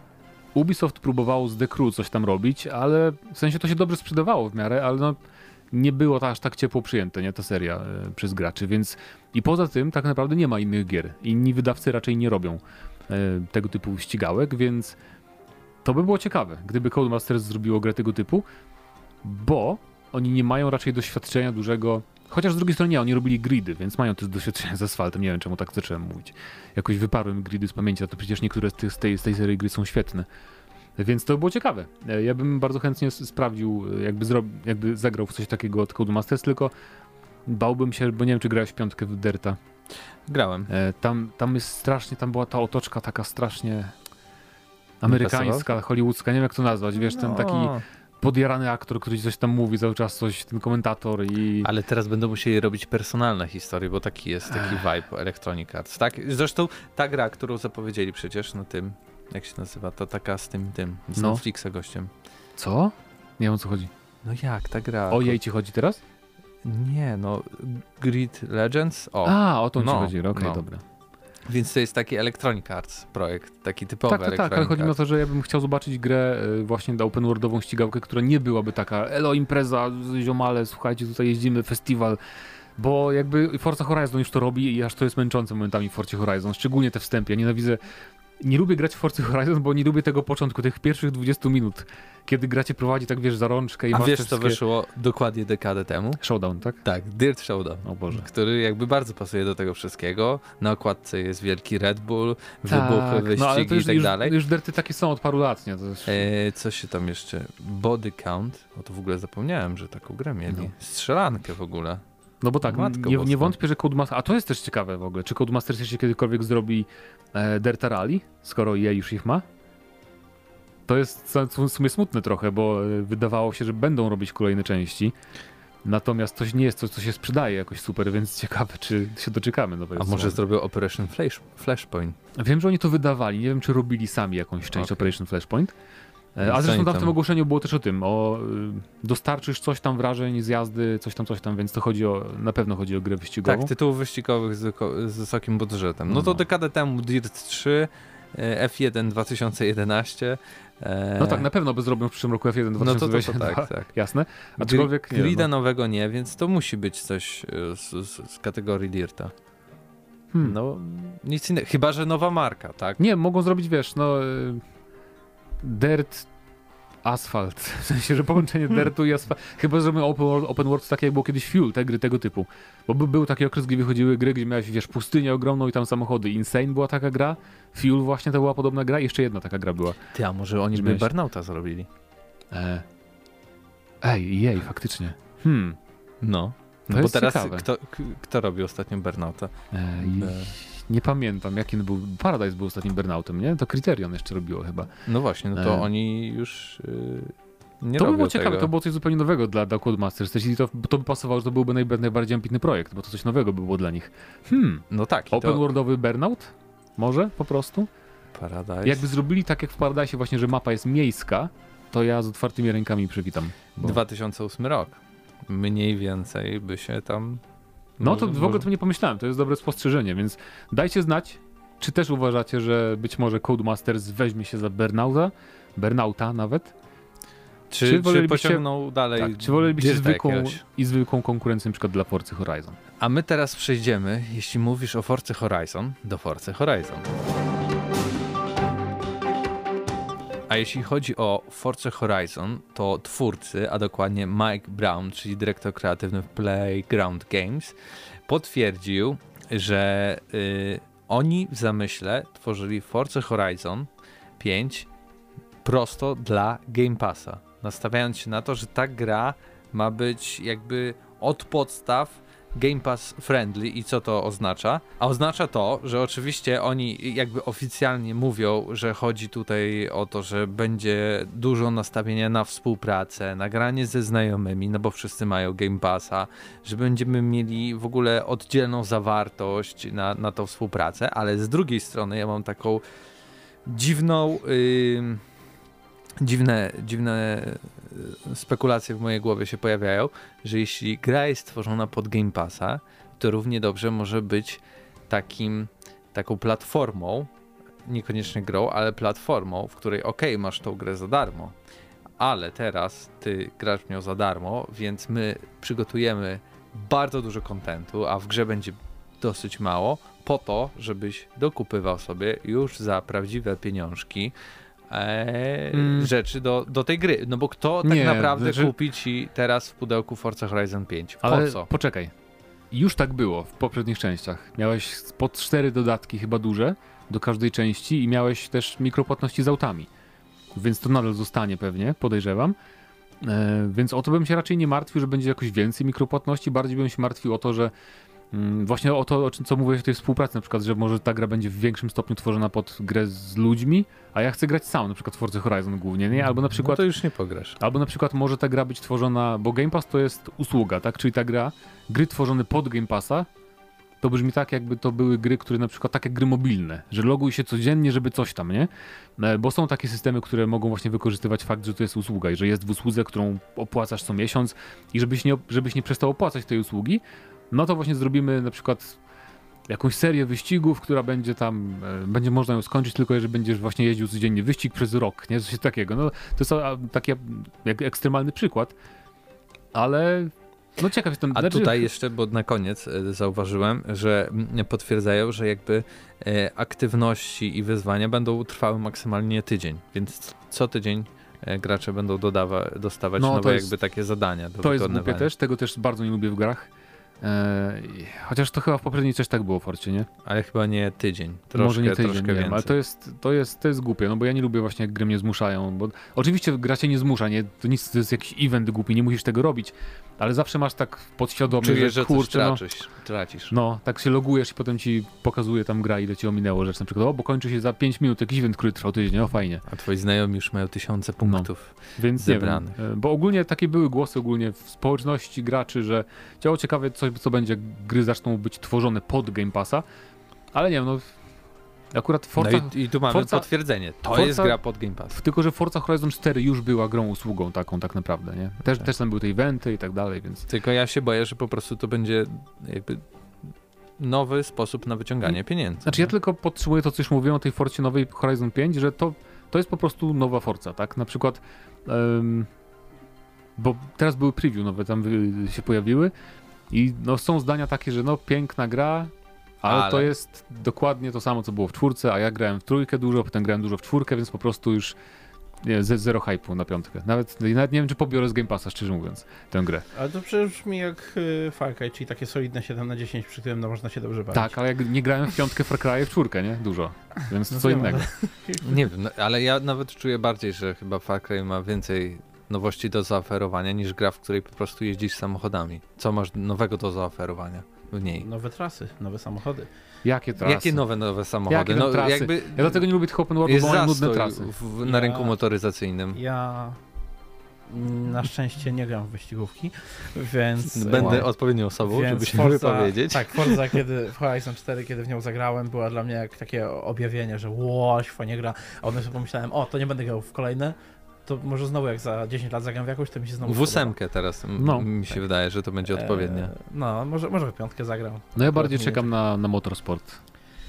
Ubisoft próbowało z The Crew coś tam robić, ale w sensie to się dobrze sprzedawało w miarę, ale no nie było to aż tak ciepło przyjęte, nie, ta seria e, przez graczy, więc i poza tym tak naprawdę nie ma innych gier. Inni wydawcy raczej nie robią e, tego typu ścigałek, więc to by było ciekawe, gdyby Codemasters zrobiło grę tego typu, bo oni nie mają raczej doświadczenia dużego, chociaż z drugiej strony nie, oni robili gridy, więc mają też doświadczenie z asfaltem, nie wiem czemu tak zacząłem mówić. Jakoś wyparłem gridy z pamięci, a to przecież niektóre z, tych, z, tej, z tej serii gry są świetne. Więc to było ciekawe. E, Ja bym bardzo chętnie sprawdził, e, jakby, zro... jakby zagrał w coś takiego od Codemasters, tylko bałbym się, bo nie wiem, czy grałeś w piątkę w Derta. Grałem. E, Tam, tam jest strasznie, tam była ta otoczka taka strasznie amerykańska, hollywoodzka, nie wiem jak to nazwać, wiesz, ten taki No, podjarany aktor, który coś tam mówi cały czas, coś, ten komentator i... Ale teraz będą musieli robić personalne historie, bo taki jest taki vibe Electronic Arts. Tak? Zresztą ta gra, którą zapowiedzieli przecież na tym, jak się nazywa, to taka z tym, tym, z No. Netflixa gościem. Co? Nie wiem o co chodzi. No jak ta gra? O jej ci chodzi teraz? Nie, no Grid Legends? O, A, o to ci no, chodzi, okej, no. dobra. Więc to jest taki Electronic Arts projekt, taki typowy Tak, tak, tak, ale chodzi mi o to, że ja bym chciał zobaczyć grę y, właśnie open worldową ścigałkę, która nie byłaby taka elo impreza, ziomale, słuchajcie, tutaj jeździmy, festiwal, bo jakby Forza Horizon już to robi i aż to jest męczące momentami w Forcie Horizon, szczególnie te wstępy, ja nienawidzę nie lubię grać w Forza Horizon, bo nie lubię tego początku, tych pierwszych 20 minut, kiedy gracie prowadzi tak, wiesz, za rączkę i A masz wiesz, te co wszystkie- wyszło dokładnie dekadę temu? Showdown, tak? Tak, Dirt Showdown. O Boże. Który jakby bardzo pasuje do tego wszystkiego. Na okładce jest wielki Red Bull, wybuchy, wyścigi no, ale to już, i tak już, dalej. już derty takie są od paru lat, nie? To już... E, co się tam jeszcze? Body Count. O to w ogóle zapomniałem, że taką grę mieli. No. Strzelankę w ogóle. No bo tak, Matko nie, nie wątpię, że Codemasters, a to jest też ciekawe w ogóle, czy Codemasters jeszcze kiedykolwiek zrobi e, Delta Rally, skoro EA już ich ma? To jest w sumie smutne trochę, bo e, wydawało się, że będą robić kolejne części, natomiast to nie jest coś, co się sprzedaje jakoś super, więc ciekawe, czy się doczekamy nowego A może zrobił Operation Flash, Flashpoint? Wiem, że oni to wydawali, nie wiem, czy robili sami jakąś część Okej. Operation Flashpoint. E, A zresztą tam w tym ogłoszeniu było też o tym, o y, dostarczysz coś tam wrażeń z jazdy, coś tam, coś tam, więc to chodzi o, na pewno chodzi o grę wyścigową. Tak, tytułów wyścigowych z, z wysokim budżetem. No to No. dekadę temu Dirt 3, e, F1 2011. e, No tak, na pewno by zrobią w przyszłym roku F1 No to, to, to 2022. tak, tak. Jasne. Aczkolwiek nie, Grida no. nowego nie, więc to musi być coś e, z, z, z kategorii Dirta. Hmm. No, nic innego. Chyba, że nowa marka, tak? Nie, mogą zrobić, wiesz, no... Dirt... Asfalt. W sensie, że połączenie Hmm. Dirtu i asfalt. Chyba zrobią open world, open world takie jak było kiedyś Fuel, te gry tego typu. Bo by, był taki okres, gdzie wychodziły gry, gdzie miałeś, wiesz, pustynię ogromną i tam samochody. Insane była taka gra. Fuel właśnie to była podobna gra. i Jeszcze jedna taka gra była. Ty, a może oni by miałeś- Burnouta zrobili? E... Ej, jej, faktycznie. Hmm. No. No bo jest teraz ciekawe. kto, kto robi ostatnio Burnouta? E, i- nie pamiętam, jaki on był. Paradise był ostatnim burnoutem, nie? To Criterion jeszcze robiło chyba. No właśnie, no to E. oni już yy, nie to by było ciekawe, tego. to było coś zupełnie nowego dla, dla Codemasters. Jeśli to, to by pasowało, że to byłby najba- najbardziej ambitny projekt, bo to coś nowego by było dla nich. Hmm, No tak, open to worldowy burnout? Może po prostu? Paradise. Jakby zrobili tak jak w Paradise właśnie, że mapa jest miejska, to ja z otwartymi rękami przywitam. Bo... 2008 rok. Mniej więcej by się tam... No to w ogóle to nie pomyślałem, to jest dobre spostrzeżenie, więc dajcie znać, czy też uważacie, że być może Codemasters weźmie się za Burnouta, Burnouta nawet, Czy, czy czy, pociągnął dalej tak, czy wolelibyście zwykłą jakiegoś? i zwykłą konkurencję np. dla Forcy Horizon? A my teraz przejdziemy, jeśli mówisz o Force Horizon, do Force Horizon. A jeśli chodzi o Force Horizon, to twórcy, a dokładnie Mike Brown, czyli dyrektor kreatywny w Playground Games, potwierdził, że y, oni w zamyśle tworzyli Force Horizon 5 prosto dla Game Passa, nastawiając się na to, że ta gra ma być jakby od podstaw Game Pass friendly i co to oznacza? A oznacza to, że oczywiście oni jakby oficjalnie mówią, że chodzi tutaj o to, że będzie dużo nastawienia na współpracę, nagranie ze znajomymi, no bo wszyscy mają Game Passa, że będziemy mieli w ogóle oddzielną zawartość na, na tą współpracę, ale z drugiej strony ja mam taką dziwną, ym, dziwne, dziwne spekulacje w mojej głowie się pojawiają, że jeśli gra jest stworzona pod Game Passa, to równie dobrze może być takim, taką platformą, niekoniecznie grą, ale platformą, w której ok, masz tą grę za darmo, ale teraz ty grasz w nią za darmo, więc my przygotujemy bardzo dużo kontentu, a w grze będzie dosyć mało, po to, żebyś dokupywał sobie już za prawdziwe pieniążki e, Mm. rzeczy do, do tej gry. No bo kto tak Nie, naprawdę znaczy- kupi ci teraz w pudełku Forza Horizon 5? Po Ale co? poczekaj. Już tak było w poprzednich częściach. Miałeś po cztery dodatki chyba duże do każdej części i miałeś też mikropłatności z autami. Więc to nadal zostanie pewnie, podejrzewam. E, więc o to bym się raczej nie martwił, że będzie jakoś więcej mikropłatności. Bardziej bym się martwił o to, że właśnie o to, o czym co mówiłeś o tej współpracy, na przykład, że może ta gra będzie w większym stopniu tworzona pod grę z ludźmi, a ja chcę grać sam, na przykład w Forza Horizon głównie, nie? Albo na No przykład to już nie pograsz. Albo na przykład może ta gra być tworzona, bo Game Pass to jest usługa, tak? Czyli ta gra, gry tworzone pod Game Passa, to brzmi tak, jakby to były gry, które na przykład tak jak gry mobilne, że loguj się codziennie, żeby coś tam, nie? E, Bo są takie systemy, które mogą właśnie wykorzystywać fakt, że to jest usługa i że jest w usłudze, którą opłacasz co miesiąc i żebyś nie, żebyś nie przestał opłacać tej usługi, no to właśnie zrobimy na przykład jakąś serię wyścigów, która będzie tam, e, będzie można ją skończyć tylko jeżeli będziesz właśnie jeździł codziennie wyścig przez rok, nie? Coś takiego. No, to jest taki jak ekstremalny przykład, ale no ciekaw jestem. A znaczy- tutaj jeszcze, bo na koniec e, zauważyłem, że potwierdzają, że jakby e, aktywności i wyzwania będą trwały maksymalnie tydzień, więc co tydzień gracze będą dodawa, dostawać No, nowe jest- jakby takie zadania do To jest głupie też, tego też bardzo nie lubię w grach. E, chociaż to chyba w poprzedniej też tak było w Forcie, nie? Ale chyba nie tydzień, troszkę, Może nie tydzień, troszkę nie więcej. ale to jest, to, jest, to jest głupie, no bo ja nie lubię właśnie jak gry mnie zmuszają, bo oczywiście gra cię nie zmusza, nie? To nic, to jest jakiś event głupi, nie musisz tego robić, ale zawsze masz tak podświadomie, Czujesz, że że coś kurczę, no, tracisz. tracisz. no, tak się logujesz i potem ci pokazuje tam gra, ile ci ominęło rzecz, na przykład, o, bo kończy się za 5 minut jakiś event, który trwał tydzień, o, fajnie. A twoi znajomi już mają tysiące No. punktów. Więc zebranych. wiem, bo ogólnie takie były głosy ogólnie w społeczności graczy, że działo ciekawe coś, co będzie, gry zaczną być tworzone pod Game Passa, ale nie wiem, no akurat Forza, no i, i tu mamy Forza- potwierdzenie. To Forza- jest gra pod Game Pass. tylko że Forza Horizon 4 już była grą usługą taką tak naprawdę, nie? Też, Tak. też tam były te eventy i tak dalej, więc Tylko ja się boję, że po prostu to będzie jakby nowy sposób na wyciąganie pieniędzy. Znaczy ja tylko podtrzymuję to, co już mówiłem o tej Forcie nowej Horizon 5, że to, to jest po prostu nowa Forza, tak? Na przykład, em, bo teraz były preview nowe, tam wy- się pojawiły i no, są zdania takie, że no piękna gra, ale, Ale. to jest dokładnie to samo, co było w czwórce, a ja grałem w trójkę dużo, potem grałem dużo w czwórkę, więc po prostu już nie, ze, zero hype'u na piątkę. Nawet, nawet nie wiem, czy pobiorę z Game Passa, szczerze mówiąc, tę grę. Ale to przecież brzmi jak y, Far Cry, czyli takie solidne 7 na 10, przy którym no, można się dobrze bawić. Tak, ale jak nie grałem w piątkę Far Cry w czwórkę, nie? Dużo. Więc No co wiem, innego. Nie wiem, no, ale ja nawet czuję bardziej, że chyba Far Cry ma więcej nowości do zaoferowania niż gra, w której po prostu jeździsz samochodami. Co masz nowego do zaoferowania w niej? Nowe trasy, nowe samochody. Jakie trasy? Jakie nowe, nowe samochody? Jakie no trasy? jakby Ja dlatego nie lubię tych open worldów, jest bo mają nudne trasy. w, na Ja- rynku motoryzacyjnym. Ja na szczęście nie gram w wyścigówki, więc... Będę e, odpowiednią osobą, więc żeby się Forza- wypowiedzieć. Tak, Forza, kiedy, w Horizon 4, kiedy w nią zagrałem, była dla mnie jak takie objawienie, że łoś, fajnie gra. A potem sobie pomyślałem, o, to nie będę grał w kolejne, to może znowu jak za 10 lat zagram w jakąś, to mi się znowu W ósemkę teraz No. mi się wydaje, że to będzie spodoba. odpowiednie. E, No, może, może w piątkę zagram. No ja bardziej czekam na, na Motorsport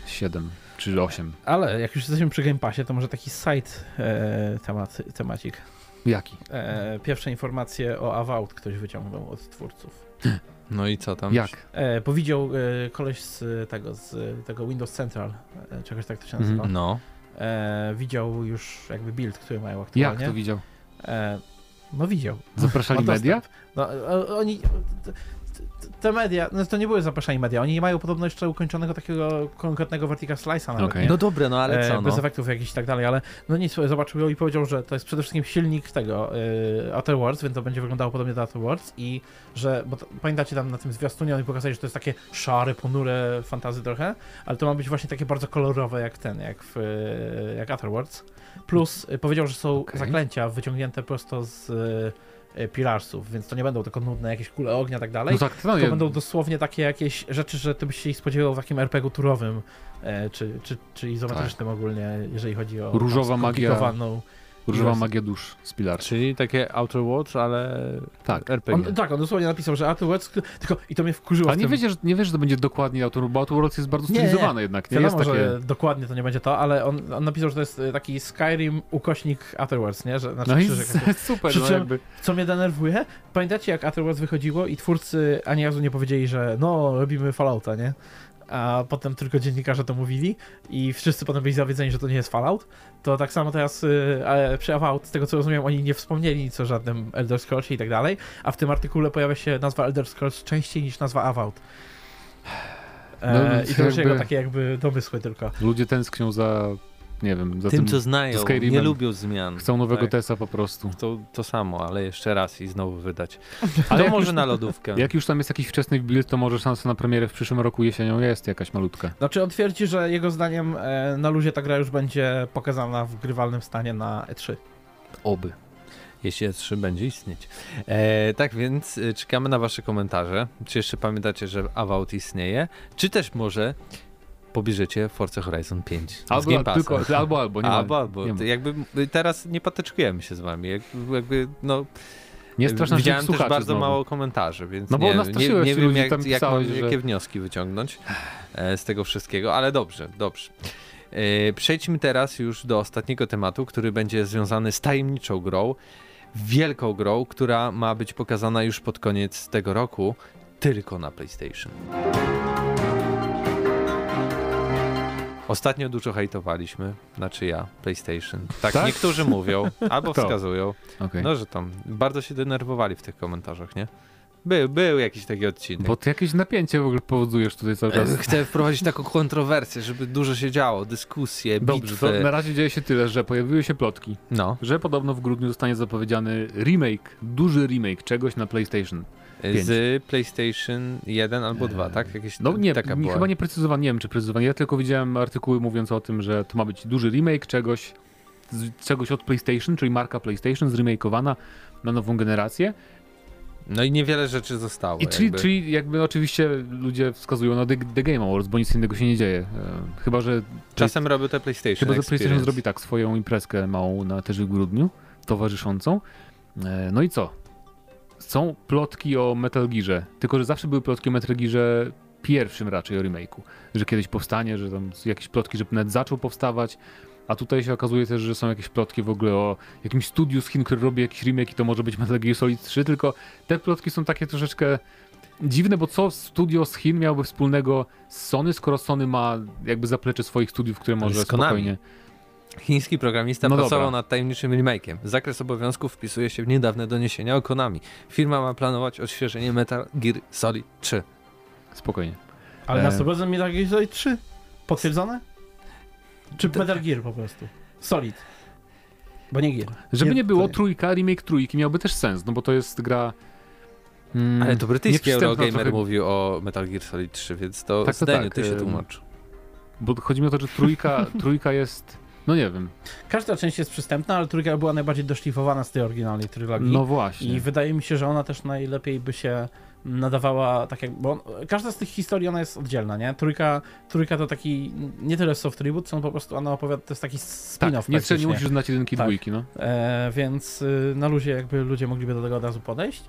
7 czy 8. Ale jak już jesteśmy przy Game Passie, to może taki side e, temat, temacik. Jaki? E, pierwsze informacje o Avowed ktoś wyciągnął od twórców. No i co tam? Jak? E, powiedział e, koleś z tego, z tego Windows Central, e, czegoś tak to się nazywa. Mhm. No. E, widział już jakby build, który mają Jak aktualnie. to widział? E, no widział. Zapraszali media? No, oni... Te media, no to nie były zapraszani media, oni nie mają podobno jeszcze ukończonego takiego konkretnego vertical slice'a nawet, nie? No dobre, no ale E, co Bez no? efektów jakichś i tak dalej, ale no nic, zobaczył i powiedział, że to jest przede wszystkim silnik tego y, Outer Worlds, więc to będzie wyglądało podobnie do Outer Worlds i że, bo to, pamiętacie tam na tym zwiastunie oni pokazali, że to jest takie szare, ponure fantazy trochę, ale to ma być właśnie takie bardzo kolorowe jak ten, jak w y, jak Outer Worlds. Plus y, powiedział, że są Okej. zaklęcia wyciągnięte prosto z y, Pilarsów, więc to nie będą tylko nudne jakieś kule ognia i tak dalej. No tak, to To nie, będą dosłownie takie jakieś rzeczy, że ty byś się ich spodziewał w takim RPG-u turowym, e, czy, czy, czy izometrycznym ogólnie, jeżeli chodzi o Tak. Różowa tam magia. Jest. dusz z Pilar. Czyli takie Outer Worlds, ale Tak. RPG. On, tak, on dosłownie napisał, że Outer Worlds, tylko i to mnie wkurzyło. A w nie tym- wiecie, że, nie wiesz, że to będzie dokładnie Outer, bo Outer Worlds jest bardzo Nie, nie, nie. stylizowane jednak. Nie jest Wiadomo, takie... że dokładnie to nie będzie to, ale on, on napisał, że to jest y, taki Skyrim ukośnik Outer Worlds, nie? Że, znaczy No i krzyżyk jakiś. super, Przy no czym- jakby. Co mnie denerwuje? Pamiętacie, jak Outer Worlds wychodziło i twórcy ani razu nie powiedzieli, że no, robimy Fallouta, nie? A potem tylko dziennikarze to mówili i wszyscy potem byli zawiedzeni, że to nie jest Fallout. To tak samo teraz y, ale przy Avowed, z tego co rozumiem, oni nie wspomnieli nic o żadnym Elder Scrollsie i tak dalej, a w tym artykule pojawia się nazwa Elder Scrolls częściej niż nazwa Avowed. E, No, I to już jakby- jego takie jakby domysły tylko. Ludzie tęsknią za, nie wiem, za Tym, tym, co znają, nie lubią zmian. chcą nowego Tak. Tesa po prostu. To, to samo, ale jeszcze raz i znowu wydać. Ale to może już- na lodówkę. Jak już tam jest jakiś wczesny build, to może szansa na premierę w przyszłym roku jesienią jest jakaś malutka. Znaczy on twierdzi, że jego zdaniem e, na luzie ta gra już będzie pokazana w grywalnym stanie na E E3. Oby. Jeśli E3 będzie istnieć. E, tak więc e, czekamy na wasze komentarze. Czy jeszcze pamiętacie, że Avowed istnieje? Czy też może pobierzecie Forza Horizon 5 z Albo, Game Passa? tylko, albo, albo, nie ma. albo, albo. nie ma. Jakby teraz nie patyczkujemy się z wami. Jak- Jakby, no, Nie strasz naszych widziałem też bardzo znowu. mało komentarzy, więc No bo nie, nie, nie wiem jak, tam jak pisałeś, mam, że- jakie wnioski wyciągnąć e, z tego wszystkiego, ale dobrze, dobrze. E, Przejdźmy teraz już do ostatniego tematu, który będzie związany z tajemniczą grą, wielką grą, która ma być pokazana już pod koniec tego roku, tylko na PlayStation. Ostatnio dużo hejtowaliśmy, znaczy ja, PlayStation. Tak, Tak? niektórzy mówią, albo Kto? wskazują. Okej. No, że tam bardzo się denerwowali w tych komentarzach, nie? Był, był jakiś taki odcinek. Bo ty jakieś napięcie w ogóle powodujesz tutaj cały czas. E, Chcę wprowadzić taką kontrowersję, żeby dużo się działo, dyskusje, Dobrze, bitwy. to na razie dzieje się tyle, że pojawiły się plotki, No, że podobno w grudniu zostanie zapowiedziany remake, duży remake czegoś na PlayStation. Z PlayStation 1 albo 2, tak? Jakieś No nie, taka nie chyba nie precyzowano, nie wiem czy precyzowano. Ja tylko widziałem artykuły mówiące o tym, że to ma być duży remake czegoś, czegoś od PlayStation, czyli marka PlayStation zremakeowana na nową generację. No i niewiele rzeczy zostało. I czyli, jakby. czyli jakby oczywiście ludzie wskazują na The, The Game Awards, bo nic innego się nie dzieje. E, chyba, że Czasem robią te PlayStation Chyba, że PlayStation Experience. zrobi tak, swoją imprezkę małą na też w grudniu, towarzyszącą. E, No i co? Są plotki o Metal Gearze, tylko że zawsze były plotki o Metal Gearze pierwszym raczej o remake'u, że kiedyś powstanie, że tam są jakieś plotki, że nawet zaczął powstawać, a tutaj się okazuje też, że są jakieś plotki w ogóle o jakimś studiu z Chin, który robi jakiś remake i to może być Metal Gear Solid 3, tylko te plotki są takie troszeczkę dziwne, bo co studio z Chin miałoby wspólnego z Sony, skoro Sony ma jakby zaplecze swoich studiów, które może z Konami. Chiński programista No pracował dobra. nad tajemniczym remake'iem. Zakres obowiązków wpisuje się w niedawne doniesienia o Konami. Firma ma planować odświeżenie Metal Gear Solid 3. Spokojnie. Ale E. na 100% Metal Gear Solid 3? Potwierdzone? Czy Metal Gear po prostu? Solid. Bo nie Gear. Żeby Nie, nie, było, nie. trójka, remake trójki miałby też sens, no bo to jest gra... Mm, Ale to brytyjski Eurogamer trochę, mówił o Metal Gear Solid 3, więc to Tak, to zdanie tak, ty się tłumacz. Bo chodzi mi o to, że trójka, trójka jest... No nie wiem. Każda część jest przystępna, ale trójka była najbardziej doszlifowana z tej oryginalnej trylogii. No właśnie. I wydaje mi się, że ona też najlepiej by się nadawała, tak jak, bo on, każda z tych historii ona jest oddzielna, nie? Trójka, trójka to taki, nie tyle soft reboot, co on po prostu, ona opowiada, to jest taki spin-off tak, nie, trzeba- nie musisz znać jedynki, Tak. dwójki, no. E, więc y, na luzie jakby ludzie mogliby do tego od razu podejść.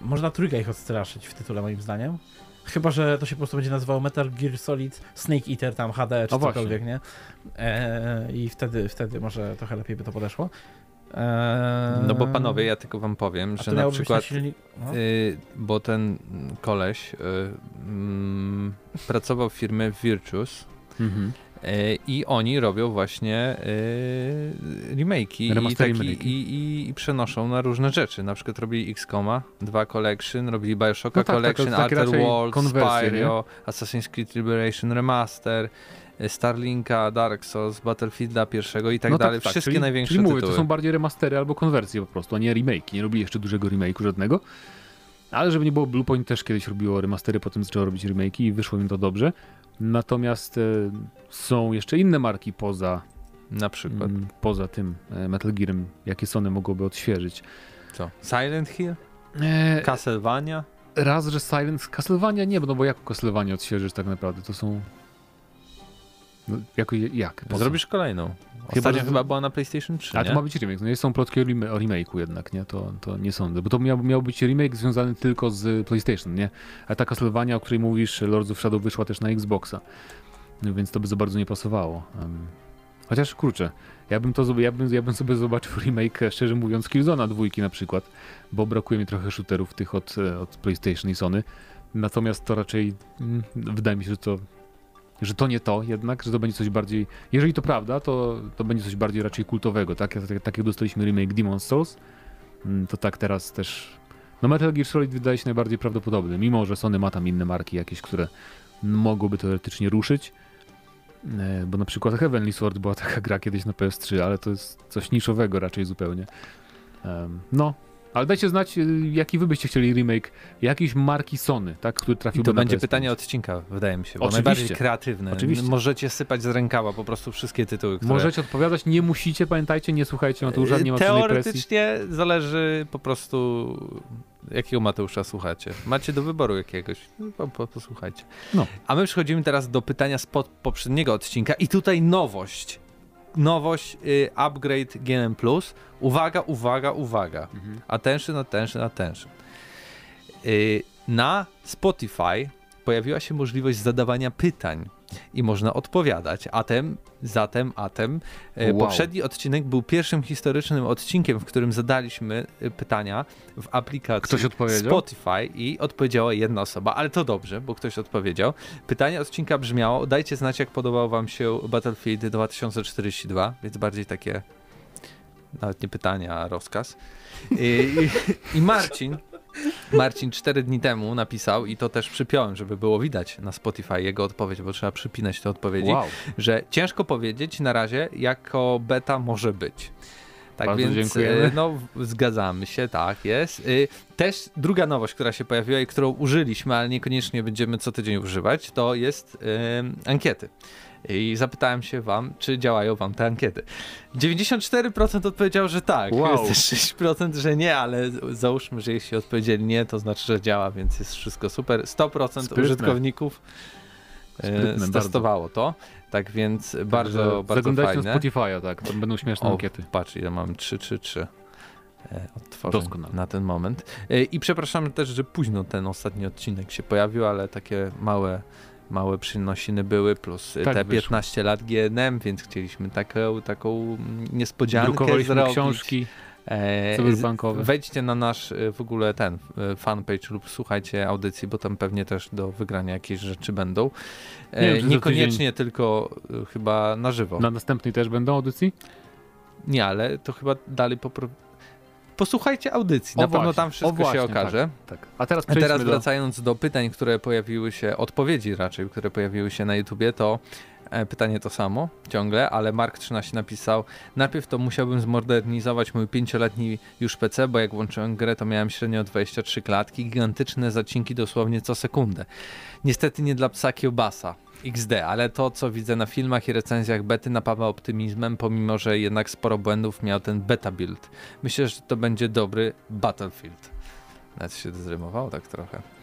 Można trójkę ich odstraszyć w tytule moim zdaniem. Chyba, że to się po prostu będzie nazywało Metal Gear Solid Snake Eater tam HD czy O, właśnie. cokolwiek, nie? E, I wtedy, wtedy może trochę lepiej by to podeszło. E, No bo panowie, ja tylko wam powiem, a że na przykład, silnik- no. y, bo ten koleś y, mm, pracował w firmie Virtus Mhm. Y, i oni robią właśnie y, remake'i i, taki, remake'i. i, i, przenoszą na różne rzeczy. Na przykład robili XCOMa, 2 Collection, robili Bioshocka No tak, tak, Collection, jest takie Outer Worlds, Spyro, Assassin's Creed Liberation Remaster, y, Starlinka, Dark Souls, Battlefielda pierwszego i tak no dalej. tak, Wszystkie czyli, największe czyli mówię, tytuły. to są bardziej remastery albo konwersje po prostu, a nie remake. Nie robili jeszcze dużego remake'u żadnego. Ale żeby nie było, Bluepoint też kiedyś robiło remastery, potem zaczęło robić remake'i i wyszło im to dobrze. Natomiast e, są jeszcze inne marki poza, Na przykład. mm, poza tym e, Metal Gearem, jakie Sony mogłoby odświeżyć. Co? Silent Hill? E, Castlevania? raz, że Silence, Castlevania nie, no bo jak Castlevania odświeżysz tak naprawdę, to są... No, jak? Co? Zrobisz kolejną. Chyba, Ostatnia że- chyba była na PlayStation 3, A nie? to ma być remake. No nie są plotki o, rem- o remake'u jednak, nie? To, to nie sądzę. Bo to miał, miał być remake związany tylko z PlayStation, nie? A ta Castlevania, o której mówisz, Lords of Shadow wyszła też na Xboxa. No więc to by za bardzo nie pasowało. Em, chociaż kurczę, ja bym to ja bym, ja bym sobie zobaczył remake, e, szczerze mówiąc, Killzona dwójki na przykład, bo brakuje mi trochę shooterów tych od, e, od PlayStation i Sony. Natomiast to raczej mm, wydaje mi się, że to że to nie to jednak, że to będzie coś bardziej, jeżeli to prawda, to, to będzie coś bardziej raczej kultowego, tak? Tak, tak jak dostaliśmy remake Demon's Souls, mm, to tak teraz też, no Metal Gear Solid wydaje się najbardziej prawdopodobny, mimo że Sony ma tam inne marki jakieś, które mogłyby teoretycznie ruszyć, E, bo na przykład Heavenly Sword była taka gra kiedyś na PS3, ale to jest coś niszowego raczej zupełnie. No, ale dajcie znać, y, jaki wy byście chcieli remake jakiejś marki Sony, tak, który I trafiłby to będzie PS5. pytanie odcinka, wydaje mi się, bo Oczywiście. najbardziej kreatywne. Oczywiście. Możecie sypać z rękawa po prostu wszystkie tytuły, które... Możecie odpowiadać, nie musicie, pamiętajcie, nie słuchajcie Mateusza, nie ma. Teoretycznie zależy po prostu jakiego Mateusza słuchacie. Macie do wyboru jakiegoś, no, po, po, posłuchajcie. No. A my przechodzimy teraz do pytania z pod, poprzedniego odcinka i tutaj nowość. Nowość, y, upgrade GNM+. Uwaga, uwaga, uwaga. Mhm. Attention, attention, attention. Y, Na Spotify pojawiła się możliwość zadawania pytań i można odpowiadać. Atem, zatem, atem. y, Wow. Poprzedni odcinek był pierwszym historycznym odcinkiem, w którym zadaliśmy y, pytania w aplikacji? Spotify i odpowiedziała jedna osoba, ale to dobrze, bo ktoś odpowiedział. Pytanie odcinka brzmiało: dajcie znać, jak podobał wam się Battlefield 2042, więc bardziej takie nawet nie pytanie, a rozkaz. I, i, i Marcin, Marcin cztery dni temu napisał, i to też przypiąłem, żeby było widać na Spotify jego odpowiedź, bo trzeba przypinać te odpowiedzi, Wow. że ciężko powiedzieć na razie, jako beta może być. Tak Bardzo więc dziękujemy. e, no, zgadzamy się, tak jest. Y, Też druga nowość, która się pojawiła i którą użyliśmy, ale niekoniecznie będziemy co tydzień używać, to jest y, ankiety. I zapytałem się wam, czy działają wam te ankiety. 94% odpowiedział, że tak. Wow. Jest też 6%, że nie, ale załóżmy, że jeśli odpowiedzieli nie, to znaczy, że działa, więc jest wszystko super. 100% Sprytne. użytkowników Sprytne e, testowało to. Tak więc bardzo, Także bardzo Zaglądajcie fajne. na Spotify'a, tak, to będą śmieszne O, ankiety. Patrz, ile mam 3, 3, 3 odtworzeń Doskonale. na ten moment. E, I przepraszamy też, że późno ten ostatni odcinek się pojawił, ale takie małe małe przynosiny były, plus e, Tak te wyszło. 15 lat GNM, więc chcieliśmy taką, taką niespodziankę Drukowaliśmy zrobić. książki E, cyberpunkowe. Wejdźcie na nasz e, w ogóle ten fanpage lub słuchajcie audycji, bo tam pewnie też do wygrania jakieś rzeczy będą. Nie niekoniecznie tylko chyba na żywo. Na następnej też będą audycji? Nie, ale to chyba dalej popro... Posłuchajcie audycji, O na pewno właśnie, tam o wszystko właśnie, się okaże. Tak. A teraz A teraz do... wracając do pytań, które pojawiły się, odpowiedzi raczej, które pojawiły się na YouTubie, to e, pytanie to samo ciągle, ale Mark13 napisał, najpierw to musiałbym zmodernizować mój pięcioletni już PC, bo jak włączyłem grę, to miałem średnio 23 klatki, gigantyczne zacinki dosłownie co sekundę. Niestety nie dla psa kiełbasa. XD, ale to co widzę na filmach i recenzjach bety napawa optymizmem, pomimo że jednak sporo błędów miał ten beta build. Myślę, że to będzie dobry Battlefield. Nawet się zrymowało tak trochę.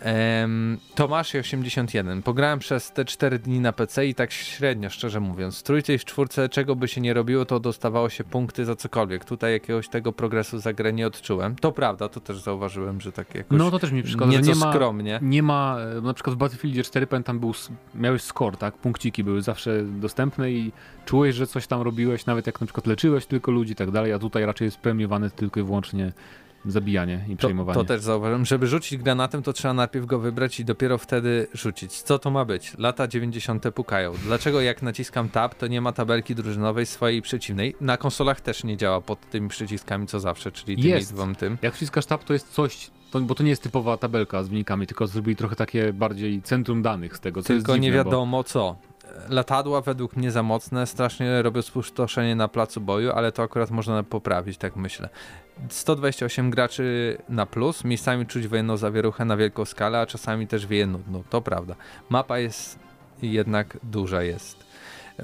Em, Tomasz 81. Pograłem przez te 4 dni na PC i tak średnio, szczerze mówiąc. W trójce i w czwórce, czego by się nie robiło, to dostawało się punkty za cokolwiek. Tutaj jakiegoś tego progresu za grę nie odczułem. To prawda, to też zauważyłem, że tak jakoś No to też mi przeszkadza, nieco nie ma, skromnie. nie ma, e, na przykład w Battlefieldzie 4 pamiętam był, miałeś score, tak, punkciki były zawsze dostępne i czułeś, że coś tam robiłeś, nawet jak na przykład leczyłeś tylko ludzi i tak dalej, a tutaj raczej jest premiowane tylko i wyłącznie zabijanie i To, przejmowanie. to też zauważyłem. Żeby rzucić granatem, to trzeba najpierw go wybrać i dopiero wtedy rzucić. Co to ma być? Lata 90. pukają. Dlaczego jak naciskam tab, to nie ma tabelki drużynowej swojej i przeciwnej? Na konsolach też nie działa pod tymi przyciskami co zawsze, czyli tymi Jest. dwom tym. Jak wciskasz tab, to jest coś, to, bo to nie jest typowa tabelka z wynikami, tylko zrobili trochę takie bardziej centrum danych z tego, co Tylko nie dziwne, bo- wiadomo co. Latadła według mnie za mocne, strasznie robią spustoszenie na placu boju, ale to akurat można poprawić, tak myślę. 128 graczy na plus, miejscami czuć wojenną zawieruchę na wielką skalę, a czasami też wieje nudno, to prawda. Mapa jest jednak duża jest.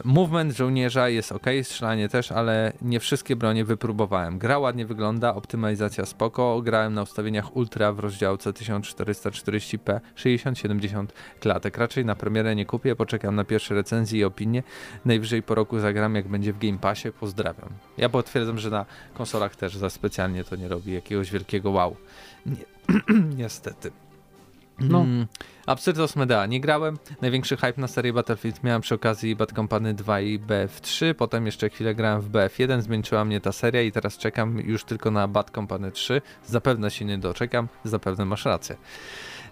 Movement żołnierza jest ok, strzelanie też, ale nie wszystkie bronie wypróbowałem. Gra ładnie wygląda, optymalizacja spoko, grałem na ustawieniach ultra w rozdziałce 1440p 60-70 klatek. Raczej na premierę nie kupię, poczekam na pierwsze recenzje i opinie. Najwyżej po roku zagram jak będzie w Game Passie. Pozdrawiam. Ja potwierdzam, że na konsolach też za specjalnie to nie robi jakiegoś wielkiego wow. Nie, niestety. No. Mm, Absyrtos Medea nie grałem. Największy hype na serię Battlefield miałem przy okazji Bad Company 2 i BF3. Potem jeszcze chwilę grałem w BF1. Zmęczyła mnie ta seria i teraz czekam już tylko na Bad Company 3. Zapewne się nie doczekam. Zapewne masz rację.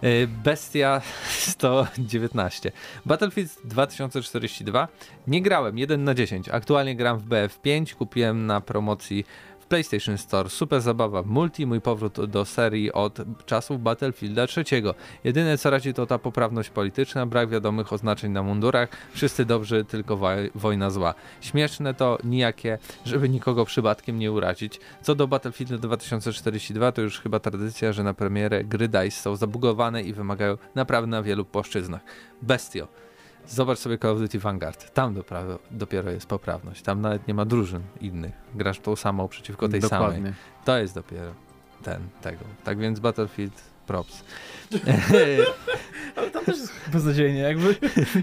Y, Bestia 119. Battlefield 2042. Nie grałem 1 na 10. Aktualnie gram w BF5. Kupiłem na promocji w PlayStation Store. Super zabawa multi, mój powrót do serii od czasów Battlefielda III. Jedyne co razi to ta poprawność polityczna, brak wiadomych oznaczeń na mundurach, wszyscy dobrzy, tylko woj- wojna zła. Śmieszne to nijakie, żeby nikogo przypadkiem nie urazić. Co do Battlefielda 2042 to już chyba tradycja, że na premierę gry DICE są zabugowane i wymagają naprawdę na wielu płaszczyznach. Bestio. Zobacz sobie Call of Duty Vanguard. Tam doprawo, dopiero jest poprawność. Tam nawet nie ma drużyn innych. Grasz tą samą przeciwko tej samej. Dokładnie. To jest dopiero ten, tego. Tak więc Battlefield props. Ale tam też jest beznadziejnie, jakby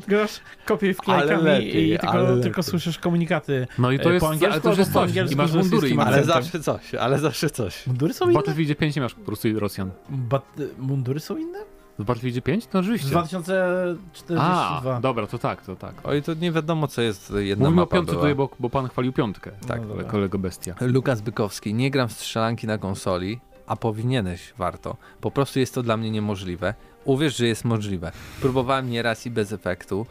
grasz kopiuj Ale wklejkami lepiej, i tylko, ale tylko lepiej. słyszysz komunikaty. No i to E, jest, po angielsku ale to jest po coś. I masz z mundury inne. ale zawsze coś, ale zawsze coś. Mundury są W inne? Battlefieldzie 5 nie masz po prostu Rosjan. Bat mundury są inne? W Battlefieldzie 5? No Z oczywiście. 2042. A, dobra, to tak, to tak. Oj, to nie wiadomo co jest jedna Mówimy o mapa piątce była. tutaj, bo, bo pan chwalił piątkę. Tak, No kolego bestia. Lukas Bykowski, nie gram w strzelanki na konsoli, a powinieneś, warto. Po prostu jest to dla mnie niemożliwe. Uwierz, że jest możliwe. Próbowałem nieraz i bez efektu.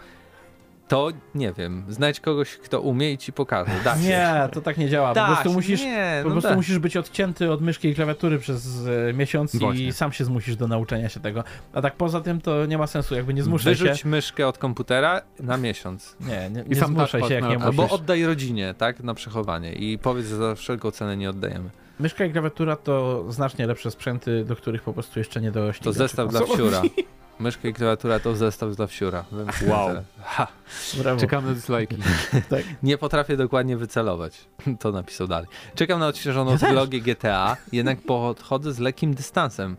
To nie wiem, znajdź kogoś, kto umie i ci pokaże. Da się. Nie, to tak nie działa. Da po prostu się. musisz nie, Po no prostu da. musisz być odcięty od myszki i klawiatury przez e, miesiąc i Właśnie. sam się zmusisz do nauczenia się tego. A tak poza tym to nie ma sensu, jakby nie zmuszaj Wyrzuć się. myszkę od komputera na miesiąc. Nie, nie, I nie sam zmuszaj się, jak nie albo Albo musisz. oddaj rodzinie, tak, na przechowanie i powiedz, że za wszelką cenę nie oddajemy. Myszka i klawiatura to znacznie lepsze sprzęty, do których po prostu jeszcze nie dorośli. To zestaw dla wsiura. Myszka i klawiatura to zestaw dla wsiura. Wow. Czekamy na dislike'i. Tak. nie potrafię dokładnie wycelować. To napisał dalej. Czekam na odświeżoną Ja GTA, jednak podchodzę z lekkim dystansem.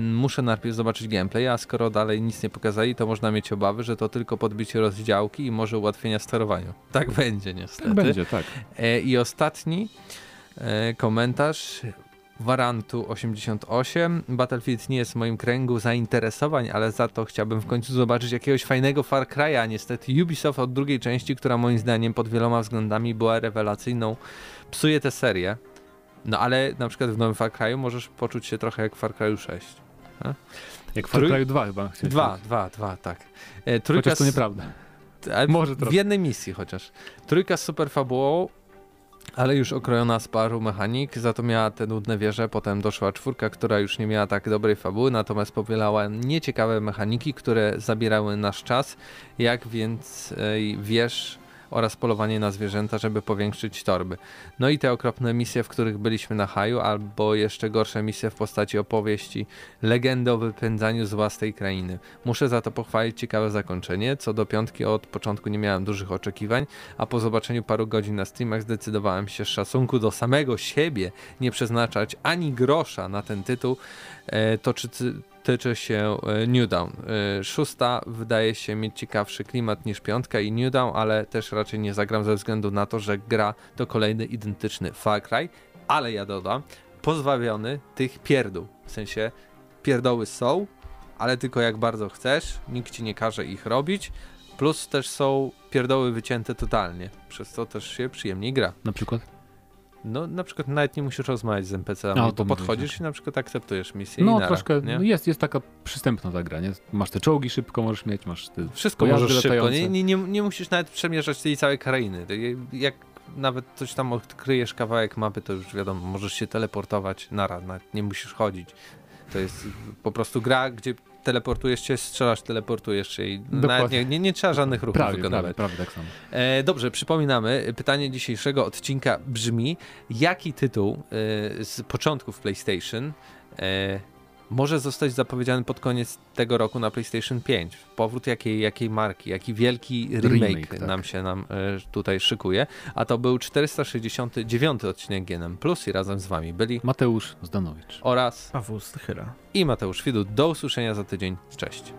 Muszę najpierw zobaczyć gameplay, a skoro dalej nic nie pokazali, to można mieć obawy, że to tylko podbicie rozdziałki i może ułatwienia sterowaniu. Tak będzie niestety. Tak będzie, tak. E, I ostatni e, komentarz Warantu 88. Battlefield nie jest w moim kręgu zainteresowań, ale za to chciałbym w końcu zobaczyć jakiegoś fajnego Far Cry'a. Niestety Ubisoft od drugiej części, która moim zdaniem pod wieloma względami była rewelacyjną, psuje tę serię. No ale na przykład w nowym Far Cry'u możesz poczuć się trochę jak w Far Cry'u 6. Jak Far Trój- Cry 2 chyba. Dwa, dwa, dwa, tak. E, trójka Chociaż to nieprawda. ale Może w trochę. jednej misji chociaż. Trójka z super fabułą, ale już okrojona z paru mechanik, za to miała te nudne wieże, potem doszła czwórka, która już nie miała tak dobrej fabuły, natomiast powielała nieciekawe mechaniki, które zabierały nasz czas, jak więc wież oraz polowanie na zwierzęta, żeby powiększyć torby. No i te okropne misje, w których byliśmy na haju, albo jeszcze gorsze misje w postaci opowieści, legendy o wypędzaniu z tej krainy. Muszę za to pochwalić ciekawe zakończenie. Co do piątki od początku nie miałem dużych oczekiwań, a po zobaczeniu paru godzin na streamach zdecydowałem się z szacunku do samego siebie nie przeznaczać ani grosza na ten tytuł. E, to czy tyczy się e, New Dawn. E, szósta wydaje się mieć ciekawszy klimat niż piątka i New Dawn, ale też raczej nie zagram ze względu na to, że gra to kolejny identyczny Far Cry, ale ja dodam, pozbawiony tych pierdół. W sensie pierdoły są, ale tylko jak bardzo chcesz, nikt ci nie każe ich robić, plus też są pierdoły wycięte totalnie, przez co też się przyjemniej gra. Na przykład? No na przykład nawet nie musisz rozmawiać z NPC-ami, No, bo to podchodzisz mówię, i na przykład akceptujesz misję No troszkę, jest, jest taka przystępna ta gra, nie? Masz te czołgi szybko możesz mieć, masz te... Wszystko możesz szybko, nie, nie, nie, nie musisz nawet przemierzać tej całej krainy. Je- Jak nawet coś tam odkryjesz kawałek mapy, to już wiadomo, możesz się teleportować nara, nawet nie musisz chodzić. To jest po prostu gra, gdzie teleportujesz się, strzelasz, teleportujesz się i nie, nie, nie trzeba żadnych ruchów Prawie, wykonywać. prawie, prawie tak samo. E, dobrze, przypominamy, pytanie dzisiejszego odcinka brzmi, jaki tytuł e, z początków PlayStation e, może zostać zapowiedziany pod koniec tego roku na PlayStation 5. Powrót jakiej, jakiej marki, jaki wielki remake, Remake, tak. nam się nam e, tutaj szykuje. A to był 469 odcinek GNM Plus i razem z wami byli Mateusz Zdanowicz. oraz Paweł Stychyra. i Mateusz Widut. Do usłyszenia za tydzień. Cześć.